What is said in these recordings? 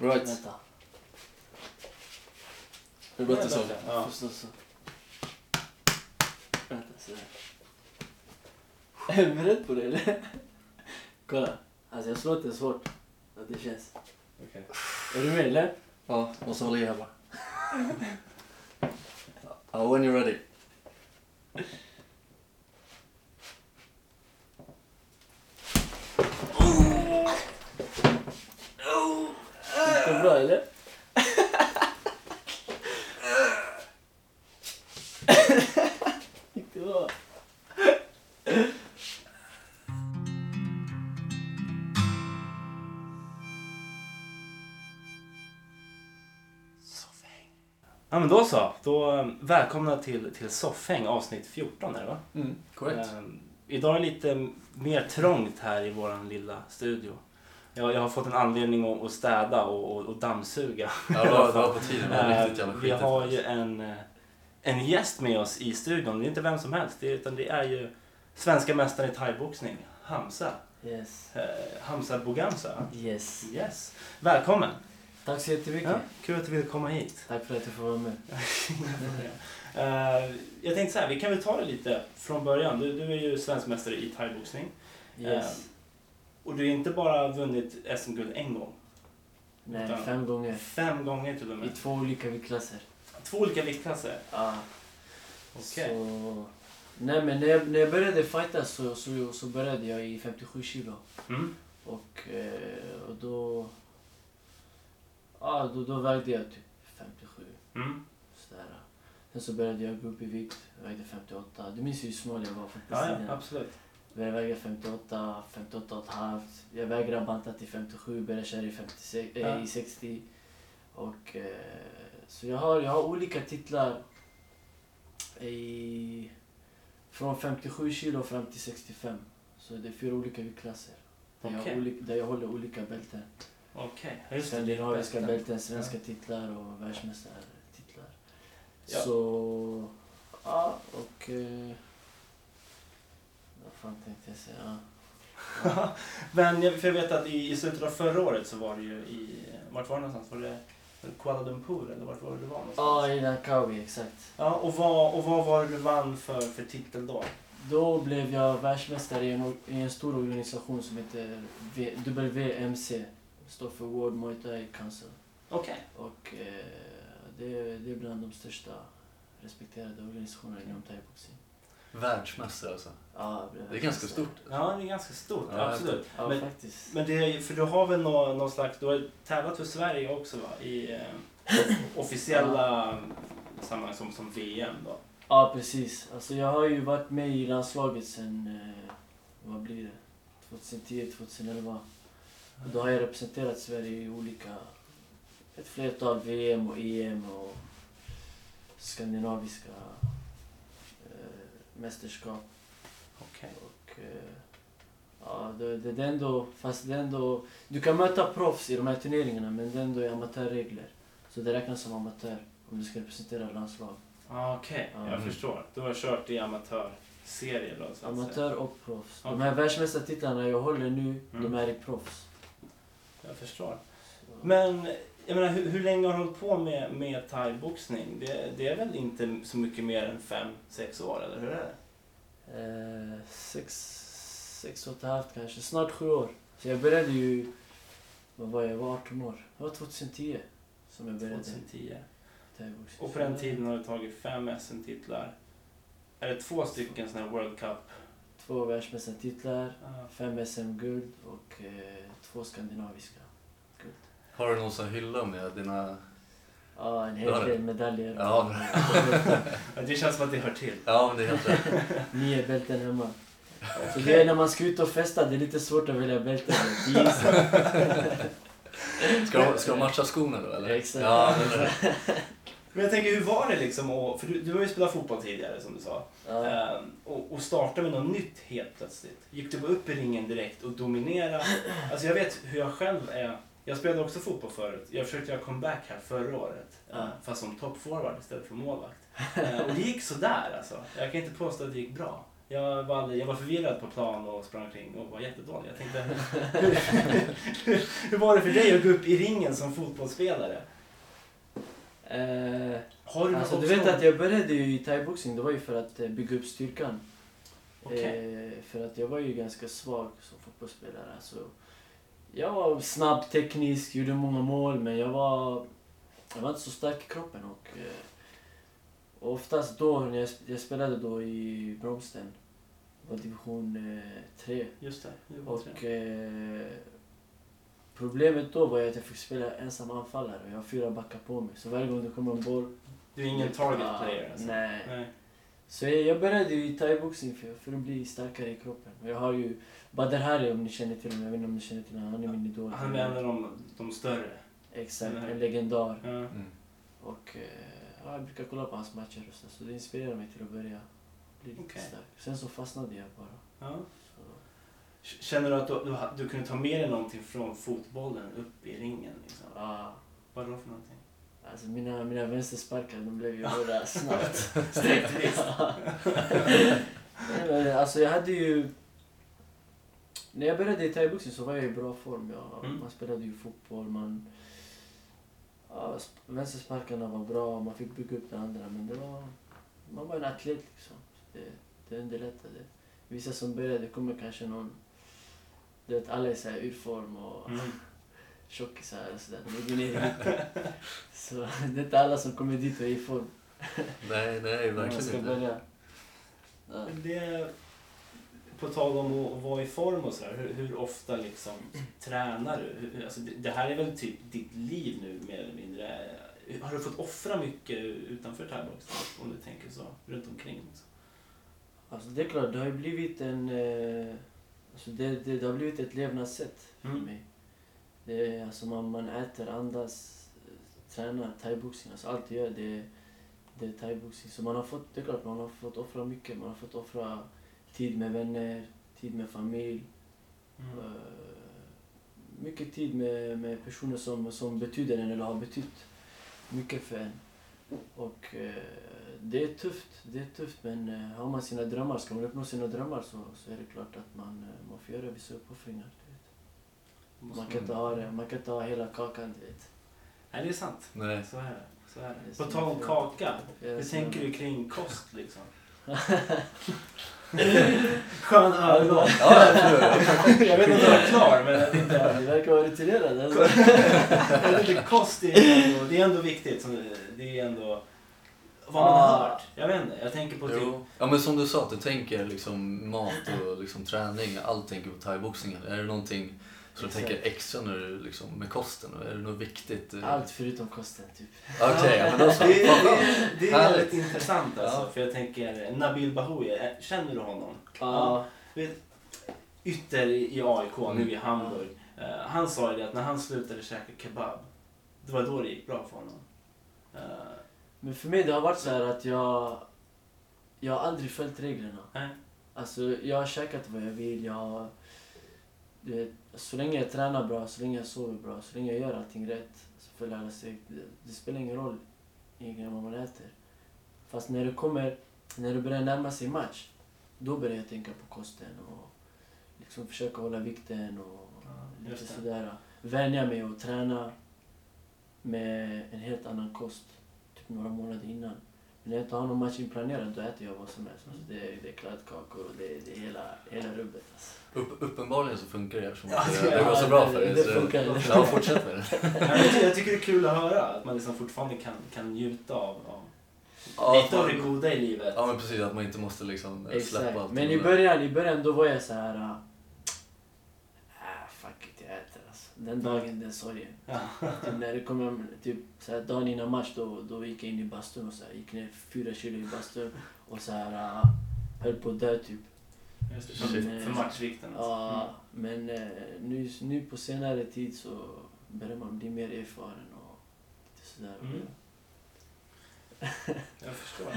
Right. Vänta. Det låter så. Ja. Förstås så. Vänta, sådär. Är du beredd på det eller? Kolla. Alltså jag slår inte svårt. Ja, det känns. Okej. Är du med eller? Ja, måste hålla i här bara. Ja, when you're ready. Gick det bra eller? Gick det bra? Ja men då så. Då, eh, välkomna till, till Soffhäng avsnitt 14 är det va? Mm, korrekt. Ehm, idag är det lite mer trångt här i våran lilla studio. Jag, jag har fått en anledning att, att städa och, och, och dammsuga. Ja, det var, det var på tiden. Det var riktigt jävla vi skitigt. har ju en, eh, en gäst med oss i studion. Det är inte vem som helst, det, utan det är ju svenska mästaren i thaiboxning, Hamza. Yes. Eh, Hamza Boganza. Yes. Yes. Välkommen! Tack så jättemycket. Ja, kul att du ville komma hit. Tack för att du får vara med. Eh, jag tänkte så här, vi kan väl ta det lite från början. Du, du är ju svensk mästare i thaiboxning. Yes. Och du har inte bara vunnit SM-guld en gång. Nej, fem gånger. Fem gånger till och I med. två olika viktklasser. Två olika viktklasser. Ja. Okej. Så... Nej men när jag, när jag började fightas så, så, så började jag i 57 kilo. Mm. Och, eh, och då, ja, då... Då vägde jag typ 57. Mm. Sådär. Sen så började jag gå upp i vikt. Jag vägde 58. Du minns ju hur smal jag var Ja, fotbollstiden. ja, absolut. Jag väger 58, 58 och ett halvt. Jag vägrar banta till 57, börjar köra i, 56, Ja. äh, i 60. Och, eh, så jag har, jag har olika titlar i, från 57 kilo fram till 65. Så det är fyra olika viktklasser. Där, jag, Okej. har olika, där jag håller olika bälten. Okej, det. Skandinaviska Bälten. bälten, svenska titlar och världsmästartitlar. Ja. Så, ja och... Eh, fan tänkte jag säga? Ja. Men jag, för jag vet att i, i slutet av förra året så var det ju i... Vart var det någonstans? Var det Kuala Lumpur eller vart var det du var någonstans? Ja, i Langkawi, exakt. Ja, och vad, och vad var det du vann för, för titel då? Då blev jag världsmästare i en, i en stor organisation som heter v, WMC. Står för World Muay Thai Council. Okej. Och eh, det, det är bland de största respekterade organisationerna inom thaiboxning. Världsmästare alltså. Ja, Det är ganska stort. Ja, det är ganska stort. Ja, absolut. Ja, Men- faktiskt. Men det är, för du har väl någon, någon slags, du har tävlat för Sverige också va? I eh, officiella sammanhang som, som VM då? Ja, precis. Alltså, jag har ju varit med i landslaget sen, eh, vad blir det, 2010, 2011. Och då har jag representerat Sverige i olika, ett flertal VM och EM och skandinaviska eh, mästerskap. Okej. Och, eh, ja, det, det, det är ändå, fast det är ändå, du kan möta proffs i de här turneringarna men det är ändå amatörregler. Så det räknas som amatör om du ska representera landslag. Ah, Okej, Ja. jag förstår. Du har kört i amatörserier då? Så. Amatör och proffs. Okej. De här världsmästartitlarna jag håller nu, Mm. de är i proffs. Jag förstår. Så- Men jag menar, hur, hur länge har du hållit på med, med thaiboxning? Det, det är väl inte så mycket mer än fem, sex år, eller hur är det? Eh, sex, sex och ett halvt kanske, snart sju år. Så jag började ju, vad var jag, jag var 18 år. Det var 2010 som jag började 2010. thaiboxning. Och på den tiden har du tagit fem SM-titlar. Är det två stycken sådana här World Cup? Två världsmästartitlar, Ah, fem SM-guld och eh, två skandinaviska. Har du någon sån hylla med dina... Ja, en Det du. del medaljer. Ja. Det känns som att det hör till. Ja, men det är helt rätt. Nio bälten hemma. Så det är när man ska ut och festa, det är lite svårt att välja bälten. Är. Ska de, ska de matcha skorna då eller? Exakt. Ja, eller Men jag tänker, hur var det liksom? att- För du, du har ju spelat fotboll tidigare som du sa. Ja. Ehm, och, och starta med något nytt helt plötsligt. Gick du bara upp i ringen direkt och dominera? Alltså jag vet hur jag själv är. Jag spelade också fotboll förut. Jag försökte göra comeback här förra året. Ja. eh, Fast som toppforward istället för målvakt. Eh, och det gick sådär alltså. Jag kan inte påstå att det gick bra. Jag var, aldrig, jag var förvirrad på plan och sprang omkring och var jättedålig. Jag tänkte, hur var det för dig att gå upp i ringen som fotbollsspelare? Eh, Har du alltså, du vet att jag började ju i thaiboxning, det var ju för att eh, bygga upp styrkan. Okej. Eh, för att jag var ju ganska svag som fotbollsspelare. Alltså, jag var snabb, teknisk, gjorde många mål men jag var, jag var inte så stark i kroppen. Och, eh, och oftast då, när jag, jag spelade då i Bromsten, det var division 3. Just det. Och tre. eh, problemet då var att jag fick spela ensam anfallare och jag har fyra backar på mig. Så varje gång det kommer en boll... Du är ingen target player alltså? Nej. Nej. Så jag, jag började ju i thaiboxning för, för att bli starkare i kroppen. Och jag har ju Badr Hari om ni känner till honom, jag vet inte om ni känner till honom, han är min idol. Han är en av de, de större. Exakt, Mm. en legendar. Mm. Och eh, ja, jag brukar kolla på hans matcher och så, så det inspirerar mig till att börja bli lite Okej. stark. Sen så fastnade jag bara. Ja. Känner du att du, du, du kunde ta med dig någonting från fotbollen upp i ringen? Liksom? Ja, Vad då för någonting? alltså mina, mina vänstersparkar de blev ju bara snabbt. Sträckvis. Alltså jag hade ju... När jag började i thaiboxning så var jag i bra form. Jag, Mm. Man spelade ju fotboll, man... Ja, sp- vänstersparkarna var bra, man fick bygga upp det andra. Men det var... Man var en atlet liksom. Så Det, det underlättade. Vissa som började, det kommer kanske någon... Du vet, alla är såhär ur form och Mm. tjockisar och sådär. De går ner i vikt. Så det är inte alla som kommer dit och är i form. Nej, nej, verkligen inte. börja. Ja. Det, på tal om att vara i form och sådär, hur, hur ofta liksom tränar du? Alltså det, här är väl typ ditt liv nu mer eller mindre. Har du fått offra mycket utanför thaiboxning? Om du tänker så, runt omkring? Liksom. Alltså det är klart, det har ju blivit en... Eh, alltså det, det, det har blivit ett levnadssätt för Mm. mig. Det alltså man, man äter, andas, tränar, thaiboxning. Alltså allt jag gör det, det är thaiboxning. Så man har fått, det är klart, man har fått offra mycket. Man har fått offra tid med vänner, tid med familj. Mm. Eh, mycket tid med, med personer som, som betyder en eller har betytt mycket för en. Och eh, det är tufft, det är tufft men eh, har man sina drömmar, ska man uppnå sina drömmar så, så är det klart att man, man får göra vissa uppoffringar. Man kan inte ha det, man kan inte ha hela kakan du vet. Nej, det är sant. Nej. Så är det. Så är Det På tal om kaka, hur tänker du kring kost liksom? Skön övergång. Ja, jag. Jag vet inte om du är klar, men jag tänkte... Du verkar vara rutinerad. Jag vet inte, kost är ändå, det är ändå viktigt. som- Det är ändå vad man har Ah. hört. Jag vet inte, jag tänker på typ... Ja men som du sa, att du tänker liksom mat och liksom träning, allt tänker på thaiboxningen. Är det någonting som du tänker extra du liksom med kosten? Är det något viktigt? eh? Allt förutom kosten typ. Okej, ja, men då så. Det, det, det är väldigt intressant alltså. Ja. För jag tänker, Nabil Bahoui, eh, känner du honom? Ja. Vet, ytter i AIK, nu Mm. i Hamburg. Eh, han sa ju det att när han slutade käka kebab, det var då det gick bra för honom. Eh, Men för mig det har varit så här att jag... Jag har aldrig följt reglerna. Nej. Alltså jag har käkat vad jag vill. Jag har, så länge jag tränar bra, så länge jag sover bra, så länge jag gör allting rätt så följer alla steg. Det, det spelar ingen roll egentligen vad man äter. Fast när det kommer, när det börjar närma sig match, då börjar jag tänka på kosten och liksom försöka hålla vikten och Ja, lite sådär. Vänja mig och träna med en helt annan kost typ några månader innan. Men när jag inte har någon match inplanerad då äter jag vad som helst. Alltså, det, är, det är kladdkakor och det är, det är hela, hela rubbet. Alltså. Upp, uppenbarligen så funkar det eftersom Ja, det- det, det går så bra det- för dig. det så- funkar, det Ja, fortsätt med det. Jag, tycker, det är kul att höra att man liksom fortfarande kan, kan njuta av, av Ja, lite av det goda i livet. Ja men precis, att man inte måste liksom släppa Exakt. allt. Men i början, i början då var jag så här. äh, Ah, fuck it, jag äter alltså. Den dagen, den sorgen. Ja. Typ när det kom, typ så här, dagen innan match då, då gick jag in i bastun och så här, gick ner fyra kilo i bastun och så här, äh, höll på att dö typ. Just det, för, Shit. för matchvikten. Alltså. Ja, men eh, nu, nu på senare tid så börjar man bli mer erfaren och lite sådär. Mm. Jag förstår.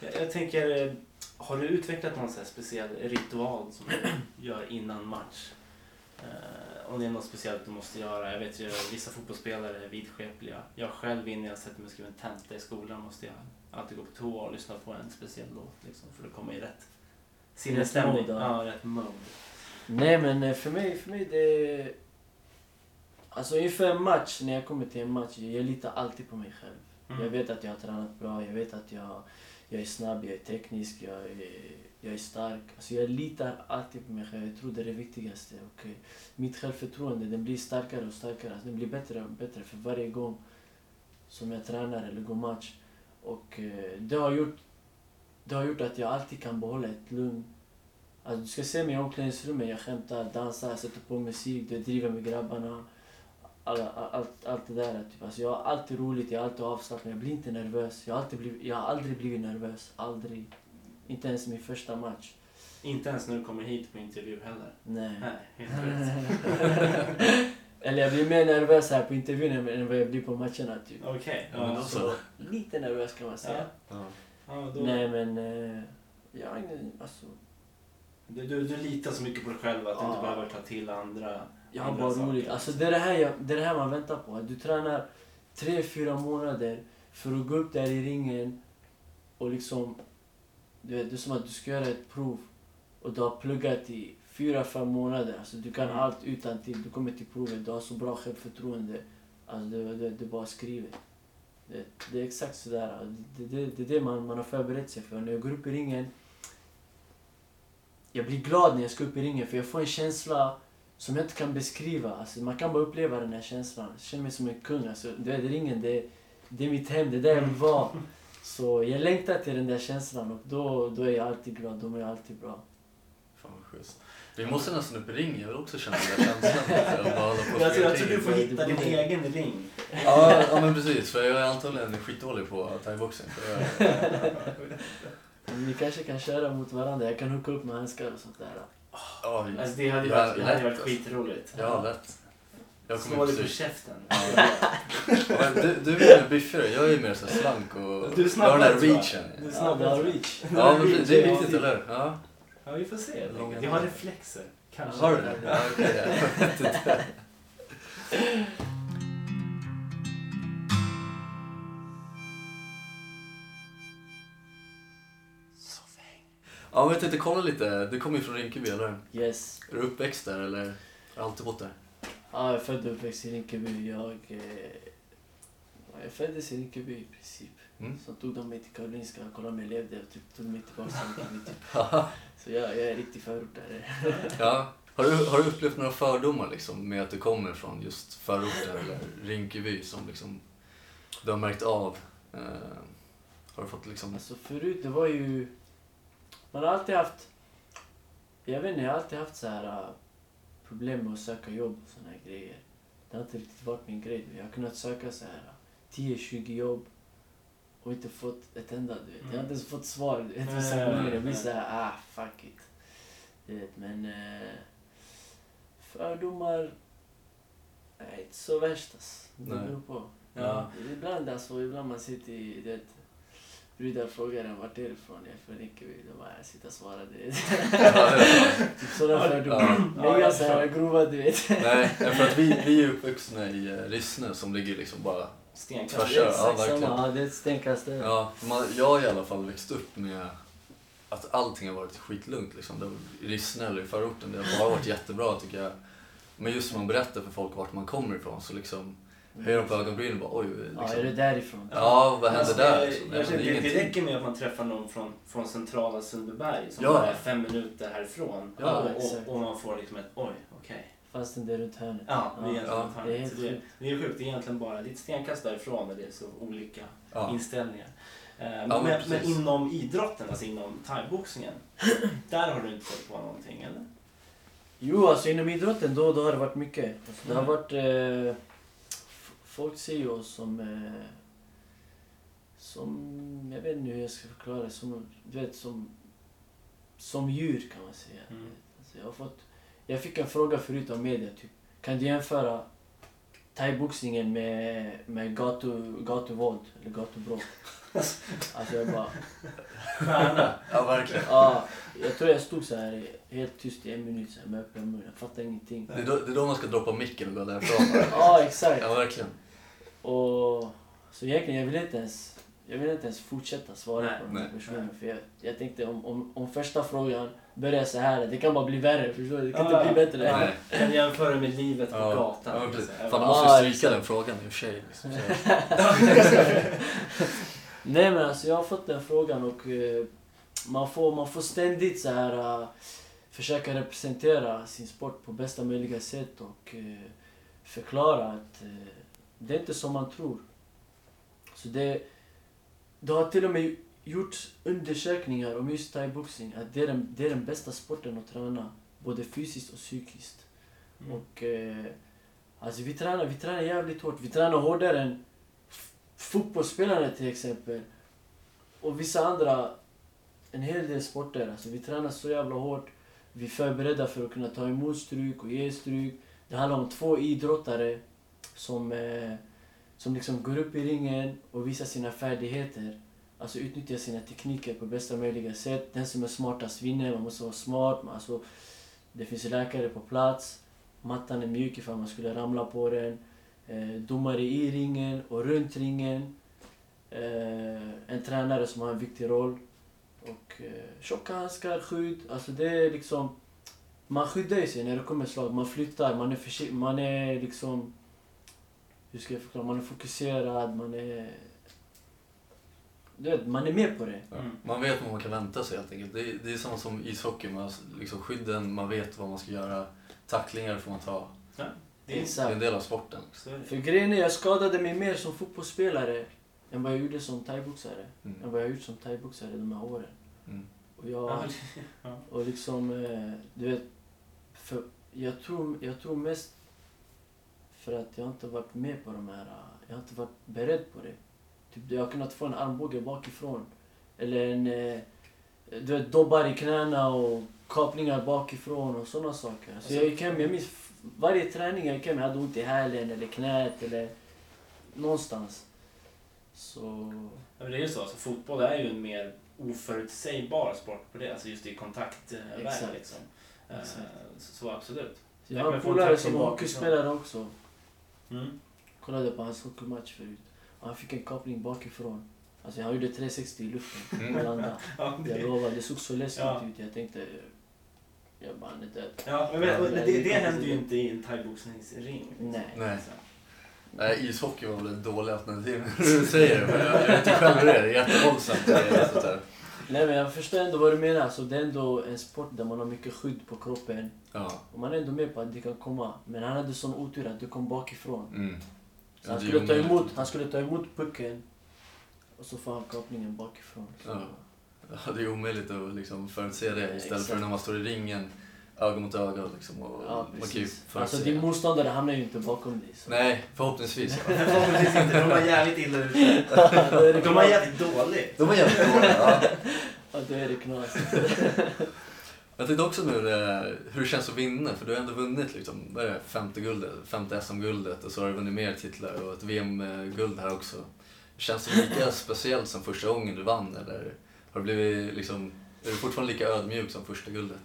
Jag, jag tänker, eh, har du utvecklat någon så här speciell ritual som du gör innan match? Eh, om det är något speciellt du måste göra. Jag vet ju vissa fotbollsspelare är vidskepliga. Jag själv innan jag sätter mig och skriver en tenta i skolan måste jag alltid gå på toa och lyssna på en speciell låt liksom, för att komma i rätt Sinnesstämning. Ja, rätt mode. Nej men eh, för mig, för mig det... Alltså inför en match, när jag kommer till en match, jag litar alltid på mig själv. Mm. Jag vet att jag har tränat bra, jag vet att jag, jag är snabb, jag är teknisk, jag är, jag är stark. Alltså jag litar alltid på mig själv. Jag tror det är det viktigaste. Och mitt självförtroende den blir starkare och starkare. Alltså, den blir bättre och bättre för varje gång som jag tränar eller går match. Och eh, det har gjort, det har gjort att jag alltid kan behålla ett lugn. Alltså, du ska se mig i omklädningsrummet, jag skämtar, dansar, sätter på musik, det driver med grabbarna. All, allt, allt det där. Typ. Alltså, jag har alltid roligt, jag är alltid avslappnad, jag blir inte nervös. Jag har, alltid blivit, jag har aldrig blivit nervös, aldrig. Inte ens min första match. Inte ens när du kommer hit på intervju heller. Nej. Nej, helt rätt. Eller jag blir mer nervös här på intervjun än- vad jag blir på matcherna typ. Okej. Ja, men då ja, så. Lite nervös kan man säga. Ja. ja, då, Nej men, eh, jag har ingen, alltså. du, du, du litar så mycket på dig själv att du inte Ja. behöver ta till andra Jag har bara roligt. Alltså det är det, här jag, det är det här man väntar på. Du tränar tre, fyra månader för att gå upp där i ringen och liksom... Du vet, det är som att du ska göra ett prov och du har pluggat i fyra, fem månader. Alltså du kan Mm. allt utan till. Du kommer till provet, du har så bra självförtroende. Alltså det, det, det bara skriver. Det, det är exakt sådär. Det, det, det är det man, man har förberett sig för. När jag går upp i ringen jag blir glad när jag ska upp i ringen för jag får en känsla som jag inte kan beskriva. Alltså, man kan bara uppleva den här känslan. Jag känner mig som en kung. Alltså, du vet, ringen, det, det är mitt hem, det är där jag vill vara. Så jag längtar till den där känslan och då, då är jag alltid glad, då mår jag alltid bra. Fan vad schysst. Vi måste nästan upp i ringen, jag vill också känna den där känslan. Jag tror, jag tror du ring. får hitta din egen ring. Ja, ja men precis, för jag är antagligen skitdålig på thaiboxning. vi kanske kan köra mot varandra. Jag kan hooka upp med handskar och sånt där. Ja, Alltså, det hade ju varit, det hade lätt, varit skitroligt. ja lätt. Jag kommer Slå dig på precis. käften. Ja, men du, du är mer biffigare, jag är mer så här slank och... Du är jag har den snabbare, där tror jag. reachen. Du är Ja, snabb. det har reach. Ja, men det, det är viktigt, eller hur? Ja. Ja, vi får se. helt enkelt. Jag har reflexer. Kanske. Har du det? Ja, okej. jag vet inte. Ja, men jag tänkte kolla lite. Du kommer ju från Rinkeby, eller hur? Yes. Är du uppväxt där, eller har du alltid bott där? Ja, jag är född och uppväxt i Rinkeby. Jag, eh, ja, jag föddes i Rinkeby i princip. Mm. Så tog de mig till Karolinska och kollade om jag levde och typ, tog mig tillbaka till Rinkeby. Typ. Så jag, jag är riktig förortare. ja. Har du, har du upplevt några fördomar liksom, med att du kommer från just förorten eller Rinkeby som liksom, du har märkt av? Eh, har du fått liksom... Alltså förut, det var ju... Man har alltid haft... Jag vet inte, jag har alltid haft så här problem med att söka jobb och såna här grejer. Det har inte riktigt varit min grej. Jag har kunnat söka så här äh, 10-20 jobb och inte fått ett enda, du vet. Jag har inte ens fått svar, du vet. Vissa gånger jag blir så här, ah, fuck it. Du vet, men... Eh, fördomar... Nej, inte så värst alltså. Det beror på. Ja. Ibland alltså, ibland man sitter i det Brudar frågar en vart är du ifrån? Jag är från Rinkeby. De bara, jag sitter och svarar det är- typ sådana fördomar. Ja, förstår. här grova du vet. Nej, för att vi, vi är uppvuxna i eh, Rissne som ligger liksom bara... Tvärs över. Ja, verkligen. Ja, det är ett stenkast. Ja, man, jag har i alla fall växt upp med att allting har varit skitlugnt. Liksom. Det Rissne eller i förorten, det har bara varit jättebra tycker jag. Men just när man berättar för folk vart man kommer ifrån så liksom höjer de på ögonbrynen och bara oj. Liksom. Ja, är det därifrån? Ja, vad händer Alltså, där? Jag, liksom? jag, Nej, men det, det är det räcker med att man träffar någon från, från centrala Sundbyberg som Ja. bara är fem minuter härifrån. Ja, och, och, och man får liksom ett oj, okej. Fastän det är runt hörnet. Ja, det är egentligen Ja. ja, Det är helt det, sjukt. det är sjukt. Det är egentligen bara ditt stenkast därifrån där det är så olika Ja. inställningar. Eh, men, men men, men precis. inom idrotten, alltså inom thaiboxningen, där har du inte fått på någonting eller? Jo, alltså inom idrotten då, då har det varit mycket. Alltså, det har Mm. varit... Eh, folk ser ju oss som... Eh, som... Jag vet inte hur jag ska förklara det. Som, du vet, som... Som djur kan man säga. Mm. Alltså, jag, har fått, jag fick en fråga förut av media. Typ, kan du jämföra thaiboxningen med, med gatu, gatuvåld eller gatubråk? Alltså jag bara... Stjärna. ja, verkligen. Ja, jag tror jag stod så här helt tyst i en minut så här, med öppen mun. Jag fattade ingenting. Det är, då, det är då man ska droppa micken och gå därifrån. Ja, exakt. Ja, verkligen. Och så egentligen, jag vill inte ens... jag vill inte ens fortsätta svara Nej, på den här nej. För jag, jag tänkte om, om, om första frågan börjar så här, det kan bara bli värre. Förstår du? Det kan Ja, inte bli bättre. Nej. kan jämföra med livet på Ja, gatan. ja, liksom. precis. Fan, bara, måste Ja, stryka exakt. den frågan i och för sig. Liksom. Nej men alltså jag har fått den frågan och eh, man, får, man får ständigt så här eh, försöka representera sin sport på bästa möjliga sätt och eh, förklara att eh, det är inte som man tror. Så det, det har till och med gjorts undersökningar om just thaiboxning att det är, den, det är den bästa sporten att träna både fysiskt och psykiskt. Mm. Och eh, alltså vi tränar, vi tränar jävligt hårt. Vi tränar hårdare än fotbollsspelare till exempel. Och vissa andra, en hel del sporter. Alltså vi tränar så jävla hårt. Vi är förberedda för att kunna ta emot stryk och ge stryk. Det handlar om två idrottare som, eh, som liksom går upp i ringen och visar sina färdigheter. Alltså utnyttjar sina tekniker på bästa möjliga sätt. Den som är smartast vinner. Man måste vara smart. Man- Alltså, det finns läkare på plats. Mattan är mjuk ifall man skulle ramla på den. Eh, domare i ringen och runt ringen. Eh, en tränare som har en viktig roll. Och eh, tjocka handskar, skydd. Alltså det är liksom... Man skyddar sig när det kommer slag. Man flyttar, man är försi- Man är liksom... Hur ska jag förklara? Man är fokuserad, man är... Du vet, man är med på det. Ja. Mm. Man vet vad man kan vänta sig helt enkelt. Det är, det är samma som ishockey. Man, liksom skydden, man vet vad man ska göra. Tacklingar får man ta. Det är, Det är en Exakt. del av sporten. För grejen är, jag skadade mig mer som fotbollsspelare än vad jag gjorde som thaiboxare. Än Mm. vad jag gjort som thaiboxare de här åren. Mm. Och jag... Ja, ja. Och liksom, eh, du vet, för jag, tror, jag tror mest för att jag inte varit med på de här, jag har inte varit beredd på det. Typ, jag har kunnat få en armbåge bakifrån. Eller en, eh, du vet, dobbar i knäna och kapningar bakifrån och sådana saker. Så jag gick hem, jag minns varje träning jag hem, jag hade ont i hälen eller knät eller någonstans. Så... Ja, men det är ju så, alltså, fotboll är ju en mer oförutsägbar sport på det, alltså just i kontaktväg. Exakt. Liksom. Eh, Exakt. Så, så absolut. Så Ja, jag har en polare som hockeyspelare också. Mm. kollade på hans hockeymatch förut. Han fick en kapning bakifrån. Alltså han gjorde 360 i luften Mm. och landade. Ja, Jag det, lovar, det såg så läskigt Ja. ut. Jag tänkte, jag bara, han är död. ja, men, men, det, det händer ju inte i en thaiboxningsring. liksom. Nej. Nej. Nej, ishockey var väl ett dåligt alternativ när du säger det. Men jag, jag vet inte själv hur det är. Det är jättevåldsamt. Det. Nej men jag förstår ändå vad du menar. Så det är ändå en sport där man har mycket skydd på kroppen. Ja. Och man är ändå med på att det kan komma. Men han hade sån otur att det kom bakifrån. Mm. Så han det skulle, ta emot, han skulle ta emot pucken. Och så får han kapningen bakifrån. Så. Ja. Ja, det är omöjligt att liksom förutse det istället för Exakt. när man står i ringen öga mot öga. Liksom, och Ja, man kan ju förutse. Alltså din motståndare hamnar ju inte bakom dig. Så. Nej, förhoppningsvis. Ja. Förhoppningsvis inte, de var jävligt illa ute. De var knas. jävligt dåligt. De var jävligt dåliga. Ja. Ja, då är det knas. Jag tänkte också nu eh, hur det känns att vinna, för du har ändå vunnit liksom, vad är det, femte guldet, femte SM-guldet och så har du vunnit mer titlar och ett VM-guld här också. Känns det lika speciellt som första gången du vann eller har du blivit liksom, är du fortfarande lika ödmjuk som första guldet?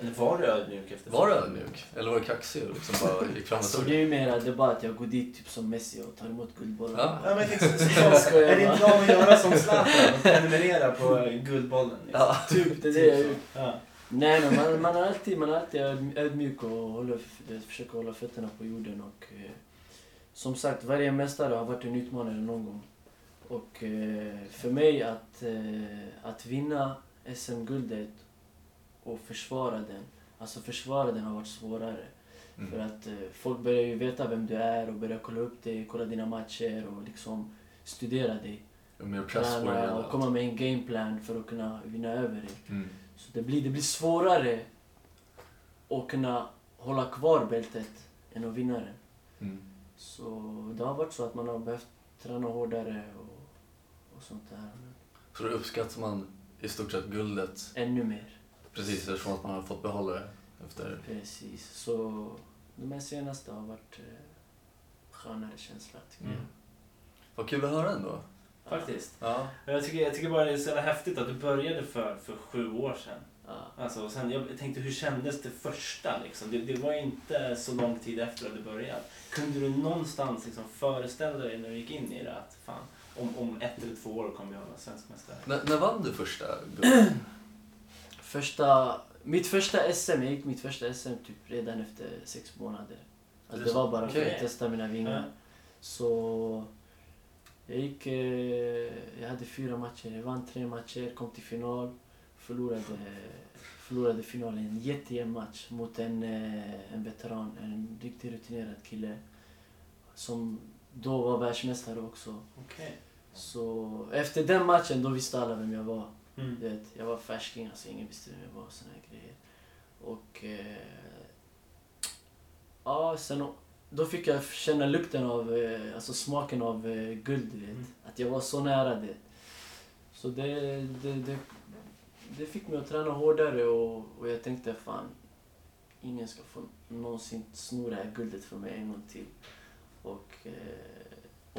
Eller var du ödmjuk efter Var du ödmjuk? Eller var du kaxig och liksom bara gick fram Alltså det är det? ju mer det är bara att jag går dit typ som Messi och tar emot guldbollar. Ja. Ja, men liksom, Jag skojar är din bara. plan att göra som Zlatan och prenumerera på Guldbollen? Liksom? Ja. Typ, det är det jag gjort. Ja. Nej men man, man, är alltid, man är alltid öd- ödmjuk och håller, försöker hålla fötterna på jorden. Och, eh, som sagt, varje mästare har varit en utmanare någon gång. Och eh, för mig att, eh, att vinna SM-guldet och försvara den, alltså försvara den har varit svårare. För Mm. att eh, folk börjar ju veta vem du är och börjar kolla upp dig, kolla dina matcher och liksom studera dig. Och. Träna och komma med en gameplan för att kunna vinna över dig. Mm. Så det blir, det blir svårare att kunna hålla kvar bältet än att vinna det. Mm. Så det har varit så att man har behövt träna hårdare och, och sånt där. Men Så då uppskattar man i stort sett guldet ännu mer. precis eftersom att man har fått behålla det efter... Precis. Så de här senaste har varit eh, skönare känsla tycker Mm. jag. Vad kul att höra ändå. Faktiskt. Ja. Jag tycker, jag tycker bara det är så jävla häftigt att du började för, för sju år sedan. Ja. Alltså, och sen, jag tänkte, hur kändes det första? Liksom? Det, det var inte så lång tid efter att du började. Kunde du någonstans liksom föreställa dig när du gick in i det att fan, om, om ett eller två år kommer jag vara svensk mästare? När, när vann du första? Första, mitt första SM, jag gick mitt första SM typ redan efter sex månader. Alltså det var bara för att testa mina vingar. Ja. Så jag gick, eh, jag hade fyra matcher, jag vann tre matcher, kom till final. Förlorade, förlorade finalen, en jättejämn match mot en, eh, en veteran, en riktigt rutinerad kille. Som då var världsmästare också. Okej. Så efter den matchen då visste alla vem jag var. Mm. Du vet, jag var färsking, alltså ingen visste vem jag var och såna här grejer. Och... Eh, ja, sen då fick jag känna lukten av, eh, alltså smaken av eh, guld, vet. Mm. Att jag var så nära det. Så det, det, det, det fick mig att träna hårdare och, och jag tänkte fan, ingen ska få någonsin sno det här guldet från mig en gång till. Och eh,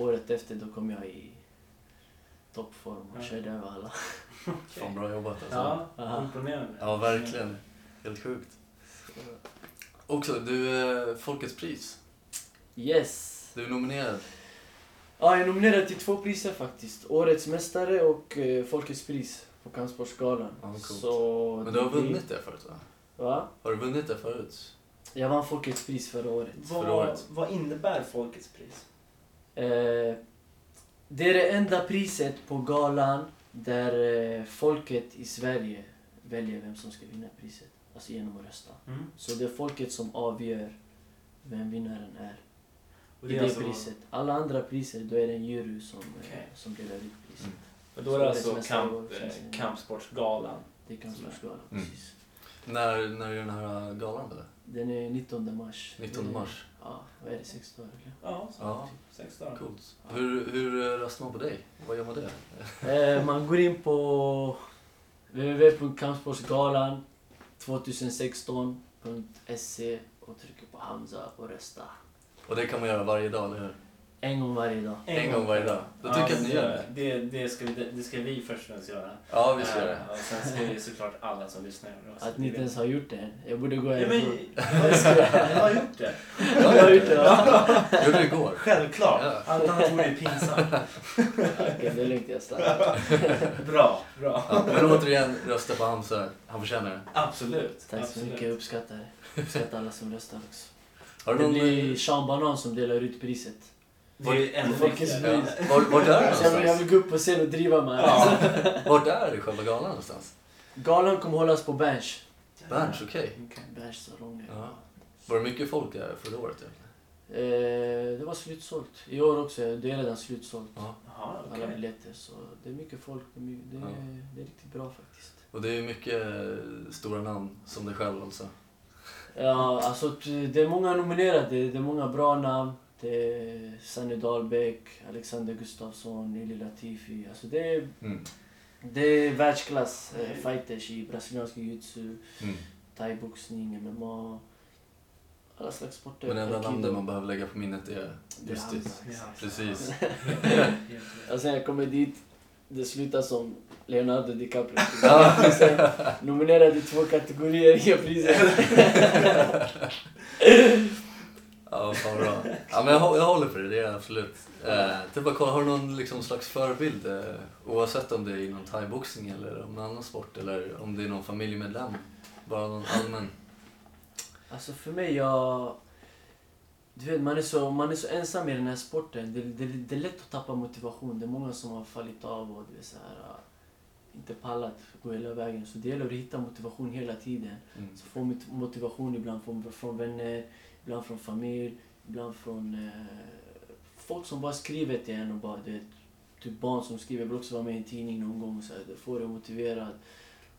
året efter då kom jag i toppform och Ja. körde över alla. Fan bra jobbat alltså. Ja, imponerande. Ja, verkligen. Helt sjukt. Också, du, eh, Folkets pris. Yes! Du är nominerad. Ja, jag är nominerad till två priser faktiskt. Årets mästare och eh, Folkets pris på Kampsportsgalan. Ja. Så Men du har vunnit det förut va? Va? Har du vunnit det förut? Jag vann Folkets pris förra året. Förra Vad, året. vad innebär Folkets pris? Eh, det är det enda priset på galan där eh, folket i Sverige väljer vem som ska vinna priset. Alltså genom att rösta. Mm. Så det är folket som avgör vem vinnaren är. Och I det det är alltså, priset. Alla andra priser, då är det en jury som, eh, Okej. som delar ut priset. Mm. och då är det Så alltså det kamp, år, eh, det. Kampsportsgalan. Det är Kampsportsgalan, Mm. precis. När, när är den här galan eller? Den är 19 mars. 19 Det är- mars. Ja, vad är det? Sex dagar eller? Ja, så Ja, sex dagar. coolt. Hur, hur eh, röstar man på dig? Vad gör man det? Eh, man går in på www.kampsportsgalan 2016.se och trycker på Hamza och rösta. Och det kan man göra varje dag, eller hur? En gång varje dag. En gång varje dag. Då tycker jag att ni gör det. det. Det ska vi, det, ska vi först och främst göra. Ja, vi ska göra Eh, det. Och sen ska ju såklart alla som lyssnar göra det. Att ni inte ens har gjort det. Jag borde gå Ja, men, jag har gjort det. Jag har gjort det, ja. Gjorde det igår. Självklart. Ja. Allt annat vore ju pinsamt. Okej, det är lugnt. Jag stannar. Bra, bra. Ja, men återigen, rösta på Hamza. Han förtjänar det. Absolut. Tack så absolut. mycket. Jag uppskattar det. Uppskattar alla som röstar också. Har du Det någon... blir Sean Banan som delar ut priset. Var, vart är det Så jag, vill, jag någonstans? vill gå upp på scen och driva med Ja. Vart är det själva galan någonstans? Galan kommer hållas på Berns. Berns, okej. Okej. Berns salong. Ja. Var det mycket folk där förra året? eller? Eh, det var slutsålt. I år också. Det är redan slutsålt. Ja. Jaha, Alla okej. biljetter. Så det är mycket folk. Det är, mycket, det är, Ja. det är riktigt bra faktiskt. Och det är mycket eh, stora namn, som dig själv alltså. Ja, alltså det är många nominerade. Det är många bra namn. Det är Sanny Dahlbäck, Alexander Gustafsson, Nili Latifi. Alltså det är, Mm. det är världsklass eh, fighters i brasiliansk jiu-jitsu, Mm. thaiboxning, MMA. Alla slags sporter. Men enda namnet man behöver lägga på minnet är Det är just Hamza. det. Ja. Precis. Och sen jag kommer dit, det slutar som Leonardo DiCaprio. Nominerad i två kategorier, inga priser. Ja, fan bra. Ja, men jag, hå- jag håller för det, det är jag absolut. Eh, det är bara, kolla, har du någon liksom, slags förebild? Eh, oavsett om det är inom thaiboxning eller om någon annan sport eller om det är någon familjemedlem. Bara någon allmän. Alltså för mig, jag... Du vet, man är så, man är så ensam i den här sporten. Det, det, det är lätt att tappa motivation. Det är många som har fallit av och du vet, så här, ah, inte pallat gå hela vägen. Så det gäller att hitta motivation hela tiden. Mm. Så få mot- motivation ibland från, från vänner, ibland från familj, ibland från eh, folk som bara skriver till en och bara, du vet, typ barn som skriver, jag vill också vara med i en tidning någon gång, så här, det får dig motiverad.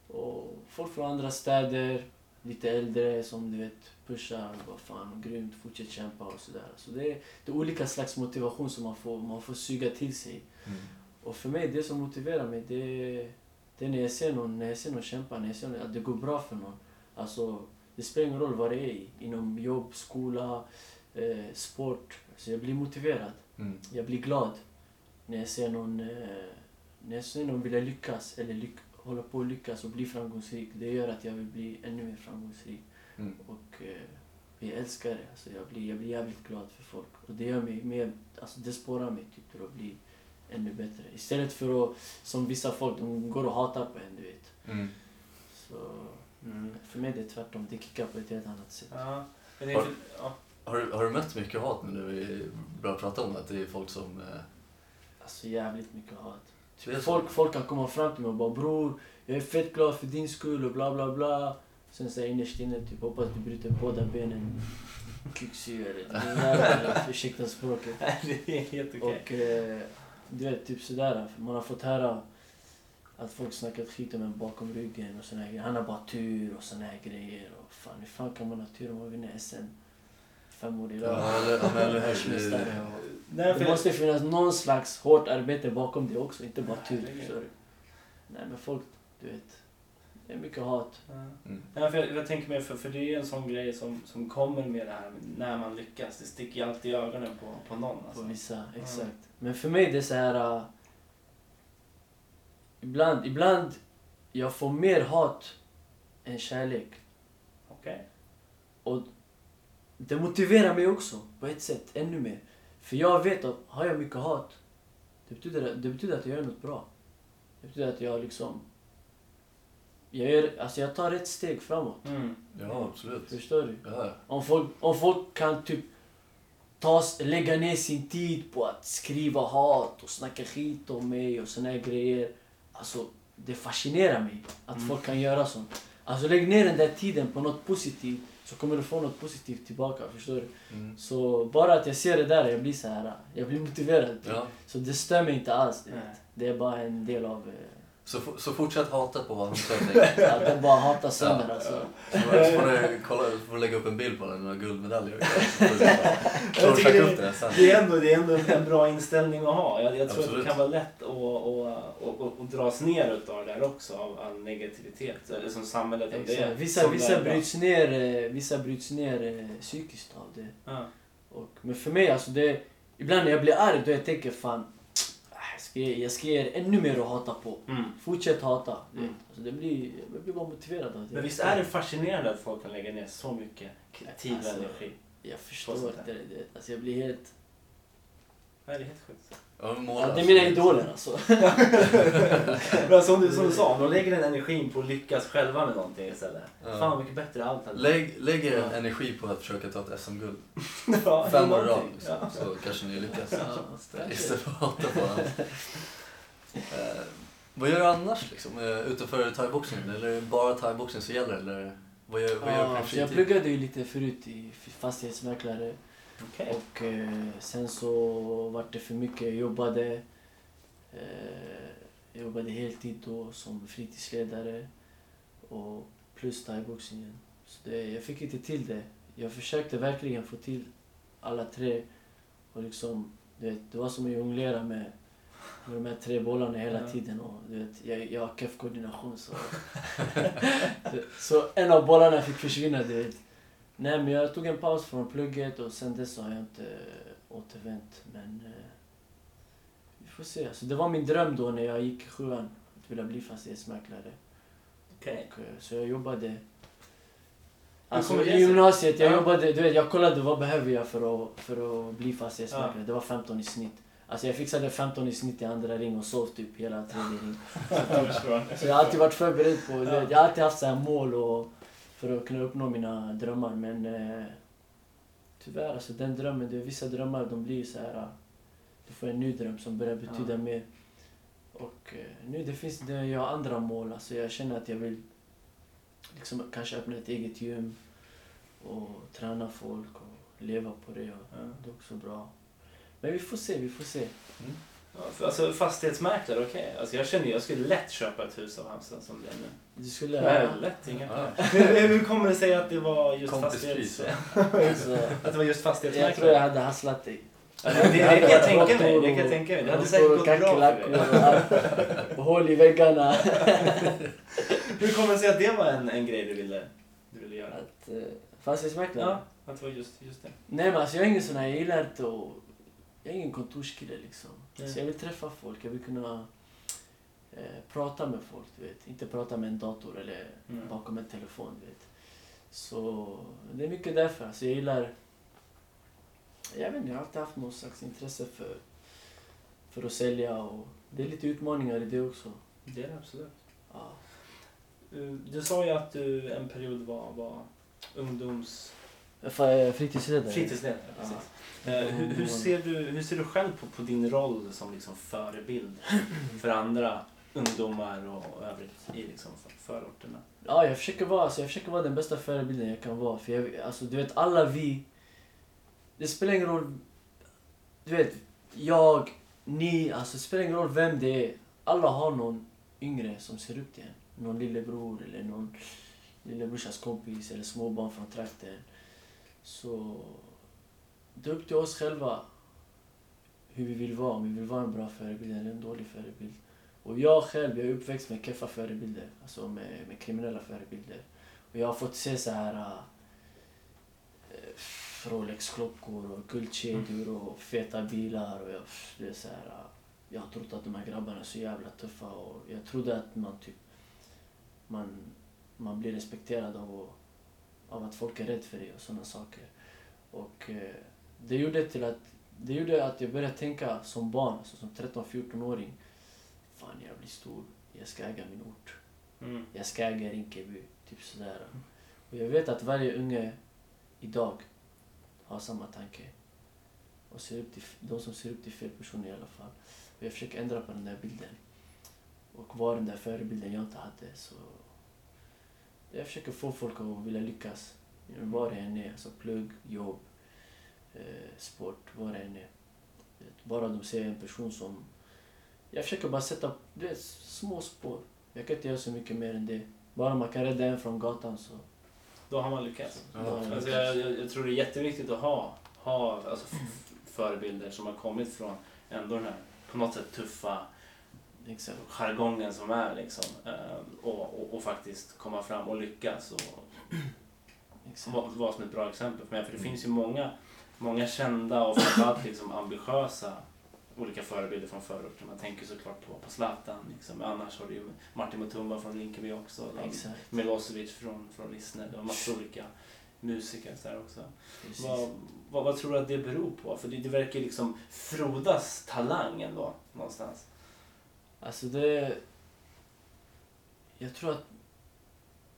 Och folk från andra städer, lite äldre som du vet pushar, vad fan, grymt, fortsätt kämpa och sådär. Så det är, det är olika slags motivation som man får, man får suga till sig. Mm. Och för mig, det som motiverar mig, det, det är när jag ser någon, när jag ser någon kämpa, när jag ser att det går bra för någon. Alltså, det spelar ingen roll vad det är. Inom jobb, skola, eh, sport. Så jag blir motiverad. Mm. Jag blir glad när jag ser någon, eh, när jag ser någon vilja lyckas eller lyck, hålla på och lyckas och bli framgångsrik. Det gör att jag vill bli ännu mer framgångsrik. Mm. Och eh, jag älskar det. Alltså, jag, blir, jag blir jävligt glad för folk. Och det gör mig mer, alltså det sporrar mig typ till att bli ännu bättre. Istället för att, som vissa folk, de går och hatar på en, du vet. Mm. Så mm, för mig är det tvärtom. Det kickar på ett helt annat sätt. Ja. Men det är Har- för, ja. Har, du- har du mött mycket hat nu när vi börjar prata om? Att det är folk som... Eh, Alltså jävligt mycket hat. så? Folk, folk kan komma fram till mig och bara bror, jag är fett glad för din skull och bla bla bla. Sen säger innerst inne typ hoppas du bryter båda benen. Jävla- Ursäkta språket. det är helt okej. Och eh, du vet, typ sådär. Man har fått höra att folk snackat skit om en bakom ryggen och såna här grejer. Han har bara tur och såna här grejer. Och fan, hur fan kan man ha tur om man vinner SM fem år i rad? Det- Nej, måste finnas någon slags hårt arbete bakom det också, inte bara tur. Nej men folk, du vet. Det är mycket hat. Mm. Ja, för jag, jag tänker mig, för, för det är en sån grej som, som kommer med det här när man lyckas. Det sticker ju alltid i ögonen på, på någon. På Alltså. vissa, exakt. Men för mig det är så här... Ibland, ibland jag får mer hat än kärlek. Okej. Och det motiverar mig också på ett sätt, ännu mer. För jag vet att har jag mycket hat, det betyder, det betyder att jag gör något bra. Det betyder att jag liksom... Jag, gör, alltså jag tar ett steg framåt. Mm. Ja, absolut. Förstår du? Ja, Om folk, om folk kan typ ta, lägga ner sin tid på att skriva hat och snacka skit om mig och såna här grejer. Alltså, det fascinerar mig att Mm. folk kan göra sånt. Alltså lägg ner den där tiden på något positivt så kommer du få något positivt tillbaka. Förstår du? mm. Så bara att jag ser det där, jag blir så här, jag blir motiverad. ja. Så det stör mig inte alls. Nej. Det är bara en del av... eh, Så, så fortsätt hata på honom. Att de bara hatar sönder Ja, alltså. Så får du- så får du kolla, får lägga upp en bild på den med guldmedaljer. Så får du det- upp det sen. Det är, ändå, det är ändå en bra inställning att ha. Jag, jag tror Absolut. att det kan vara lätt att, att, att, att dras ner utav det där också, av all negativitet. Eller som samhället det är. Exakt. Vissa, det vissa, bryts ner, eh, vissa bryts ner eh, psykiskt av det. Ja. Och, men för mig, alltså det, ibland när jag blir arg då jag tänker fan, ah, jag er ännu mer att hata på. Mm. Fortsätt hata. Mm. Alltså det blir, jag blir bara motiverad av det. Men visst är det fascinerande att folk kan lägga ner så mycket tid och Alltså, energi? Jag förstår inte. Alltså jag blir helt... Nej, det är helt sjukt. Ja, Ja, det är så- mina idoler alltså. Men som du, som du sa, de lägger den energin på att lyckas själva med någonting istället. Ja. Fan mycket bättre allt hade Lägg, lägg er Ja. energi på att försöka ta ett SM-guld. Ja, Fem år i rad liksom. Ja. Så kanske ni lyckas. Ja, Istället för att hata på varandra. Eh, vad gör du annars liksom? Eh, utanför thaiboxningen? Eller är det bara thaiboxning som gäller? Eller vad gör, vad gör du på Ja, din så jag fritid? pluggade ju lite förut i fastighetsmäklare. Okej. Och eh, sen så vart det för mycket. Jag jobbade, eh, jobbade heltid då som fritidsledare och plus thaiboxningen. Så det, jag fick inte till det. Jag försökte verkligen få till alla tre. Och liksom, du vet, det var som att jonglera med, med de här tre bollarna hela Ja. tiden. Och, du vet, jag, jag har keff koordination så... så en av bollarna fick försvinna, du vet. Nej men jag tog en paus från plugget och sen dess har jag inte återvänt. Men eh, vi får se. Alltså, det var min dröm då när jag gick i sjuan. Att vilja bli fastighetsmäklare. Okej. Och, eh, så jag jobbade Alltså i gymnasiet, jag Ja. jobbade, du vet jag kollade vad behöver jag för att, för att bli fastighetsmäklare. Det var 15 i snitt. Alltså jag fixade 15 i snitt i andra ring och sov typ hela tredje ring. Så jag har alltid varit förberedd på, Ja. jag har alltid haft så här mål och, för att kunna uppnå mina drömmar men eh, tyvärr alltså den drömmen, det är vissa drömmar de blir så här. ah, Du får en ny dröm som börjar betyda Ja. mer. Och eh, nu det finns det, jag har andra mål, alltså jag känner att jag vill liksom kanske öppna ett eget gym och träna folk och leva på det. Och Ja. Det är också bra. Men vi får se, vi får se. För- Alltså fastighetsmäklare, okej. Alltså jag känner jag skulle lätt köpa ett hus av Halmstad som det är nu. Du skulle... Nej, lätt, inga Ja. problem. Hur, hur kommer det sig att det var just fastighets... Alltså, att det var just jag fastighetsmäklare? tror jag hade hasslat dig. Ja, det, det, det kan jag tänka mig. Det kan jag tänka mig. Det hade säkert gått bra för dig. och, hål i väggarna. Hur kommer det sig att det var en, en grej du ville, du ville göra? Att, eh, fastighetsmäklare? Ja, att det var just, just det. Nej men alltså jag är ingen sån här, jag gillar inte att... Jag är ingen kontorskille liksom. Nej. Så jag vill träffa folk, jag vill kunna... eh, prata med folk, du vet. Inte prata med en dator eller Mm. bakom en telefon, du vet. Så det är mycket därför. Alltså, jag gillar... Jag vet inte, jag har alltid haft något slags intresse för, för att sälja och det är lite utmaningar i det också. Det är det absolut. Ja. Uh, Du sa ju att du en period var, var ungdoms... F- Fritidsledare. Fritidsledare. Precis. Eh, hur, hur, ser du, hur ser du själv på, på din roll som liksom förebild för andra ungdomar och övrigt i liksom för- förorterna? Ja, jag försöker vara, alltså, jag försöker vara den bästa förebilden jag kan vara. För jag, alltså, du vet, alla vi... Det spelar ingen roll... Du vet, jag, ni, alltså det spelar ingen roll vem det är. Alla har någon yngre som ser upp till en. Någon lillebror eller någon lillebrorsas kompis eller småbarn från trakten. Så det är upp till oss själva hur vi vill vara. Om vi vill vara en bra förebild eller en dålig förebild. Och jag själv, jag är uppväxt med keffa förebilder. Alltså med, med kriminella förebilder. Och jag har fått se så här äh, Rolex-klockor och guldkedjor och feta bilar. Och jag, det är så här, äh, jag har trott att de här grabbarna är så jävla tuffa. Och jag trodde att man typ... Man, man blir respekterad av, av att folk är rädda för dig och sådana saker. Och eh, det gjorde till att det gjorde att jag började tänka som barn, alltså som 13-14-åring. Fan, jag blir stor. Jag ska äga min ort. Mm. Jag ska äga Rinkeby. Typ sådär. Och jag vet att varje unge idag har samma tanke. Och ser upp till, de som ser upp till fel personer i alla fall. Och jag försöker ändra på den där bilden. Och vara den där förebilden jag inte hade. Så jag försöker få folk att vilja lyckas. Var det än är. Alltså plugg, jobb, eh, sport, vad det än är. Bara de ser en person som... Jag försöker bara sätta du vet, små spår. Jag kan inte göra så mycket mer än det. Bara man kan rädda en från gatan så... Då har man lyckats. Ja. Alltså jag, jag, jag tror det är jätteviktigt att ha, ha alltså, förebilder som har kommit från ändå den här på något sätt tuffa Exakt. jargongen som är liksom. eh, Och, och, och faktiskt komma fram och lyckas och exakt. vara som ett bra exempel för mig. För det finns ju många, många kända och framförallt liksom ambitiösa olika förebilder från förorten. Man tänker såklart på, på Zlatan. Liksom. Annars har du ju Martin Mutumba från Rinkeby också. Exakt. Milosevic från, från Rissne. Var massa olika musiker där också. Vad, vad, vad tror du att det beror på? För det, det verkar liksom frodas talang ändå någonstans. Alltså det... Jag tror att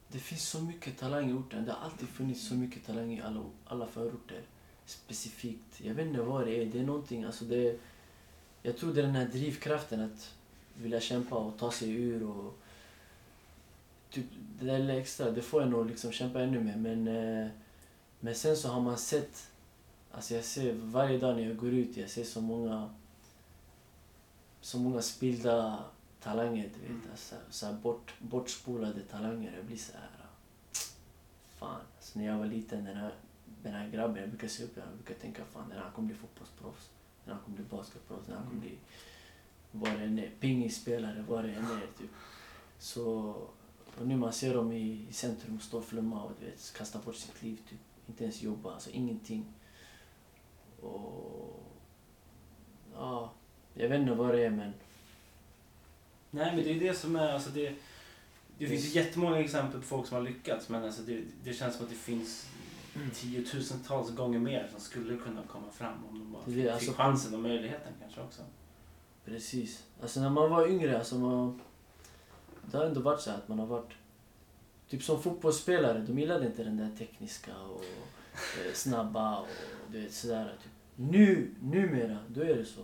det finns så mycket talang i orten. Det har alltid funnits så mycket talang i alla, alla förorter. Specifikt. Jag vet inte vad det är. Det är någonting, alltså det... Jag tror det är den här drivkraften att vilja kämpa och ta sig ur och... Typ, det där lilla extra, det får jag nog liksom kämpa ännu mer. Men, eh, men sen så har man sett... Alltså jag ser varje dag när jag går ut, jag ser så många så många spilda talanger, du vet. Mm. Alltså, så här bort, bortspolade talanger. Jag blir så här... Fan, alltså när jag var liten, den här, den här grabben, jag brukar se upp jag brukar tänka fan den här kommer bli fotbollsproffs. Den här kommer bli basketproffs, den här kommer bli vad det än är, pingisspelare, vad det än är. Typ. Så, och nu man ser dem i, i centrum stå och flumma och du vet, kasta bort sitt liv, typ. inte ens jobba, alltså ingenting. Och... Ja, jag vet inte vad det är men... Nej, men det är det som är... Alltså det, det finns ju jättemånga exempel på folk som har lyckats men alltså det, det känns som att det finns tiotusentals gånger mer som skulle kunna komma fram om de bara fick, alltså- chansen och möjligheten kanske också. Precis. Alltså när man var yngre, alltså man... Det har ändå varit så att man har varit... Typ som fotbollsspelare, de gillade inte den där tekniska och eh, snabba och du vet sådär. Typ. Nu, numera, då är det så.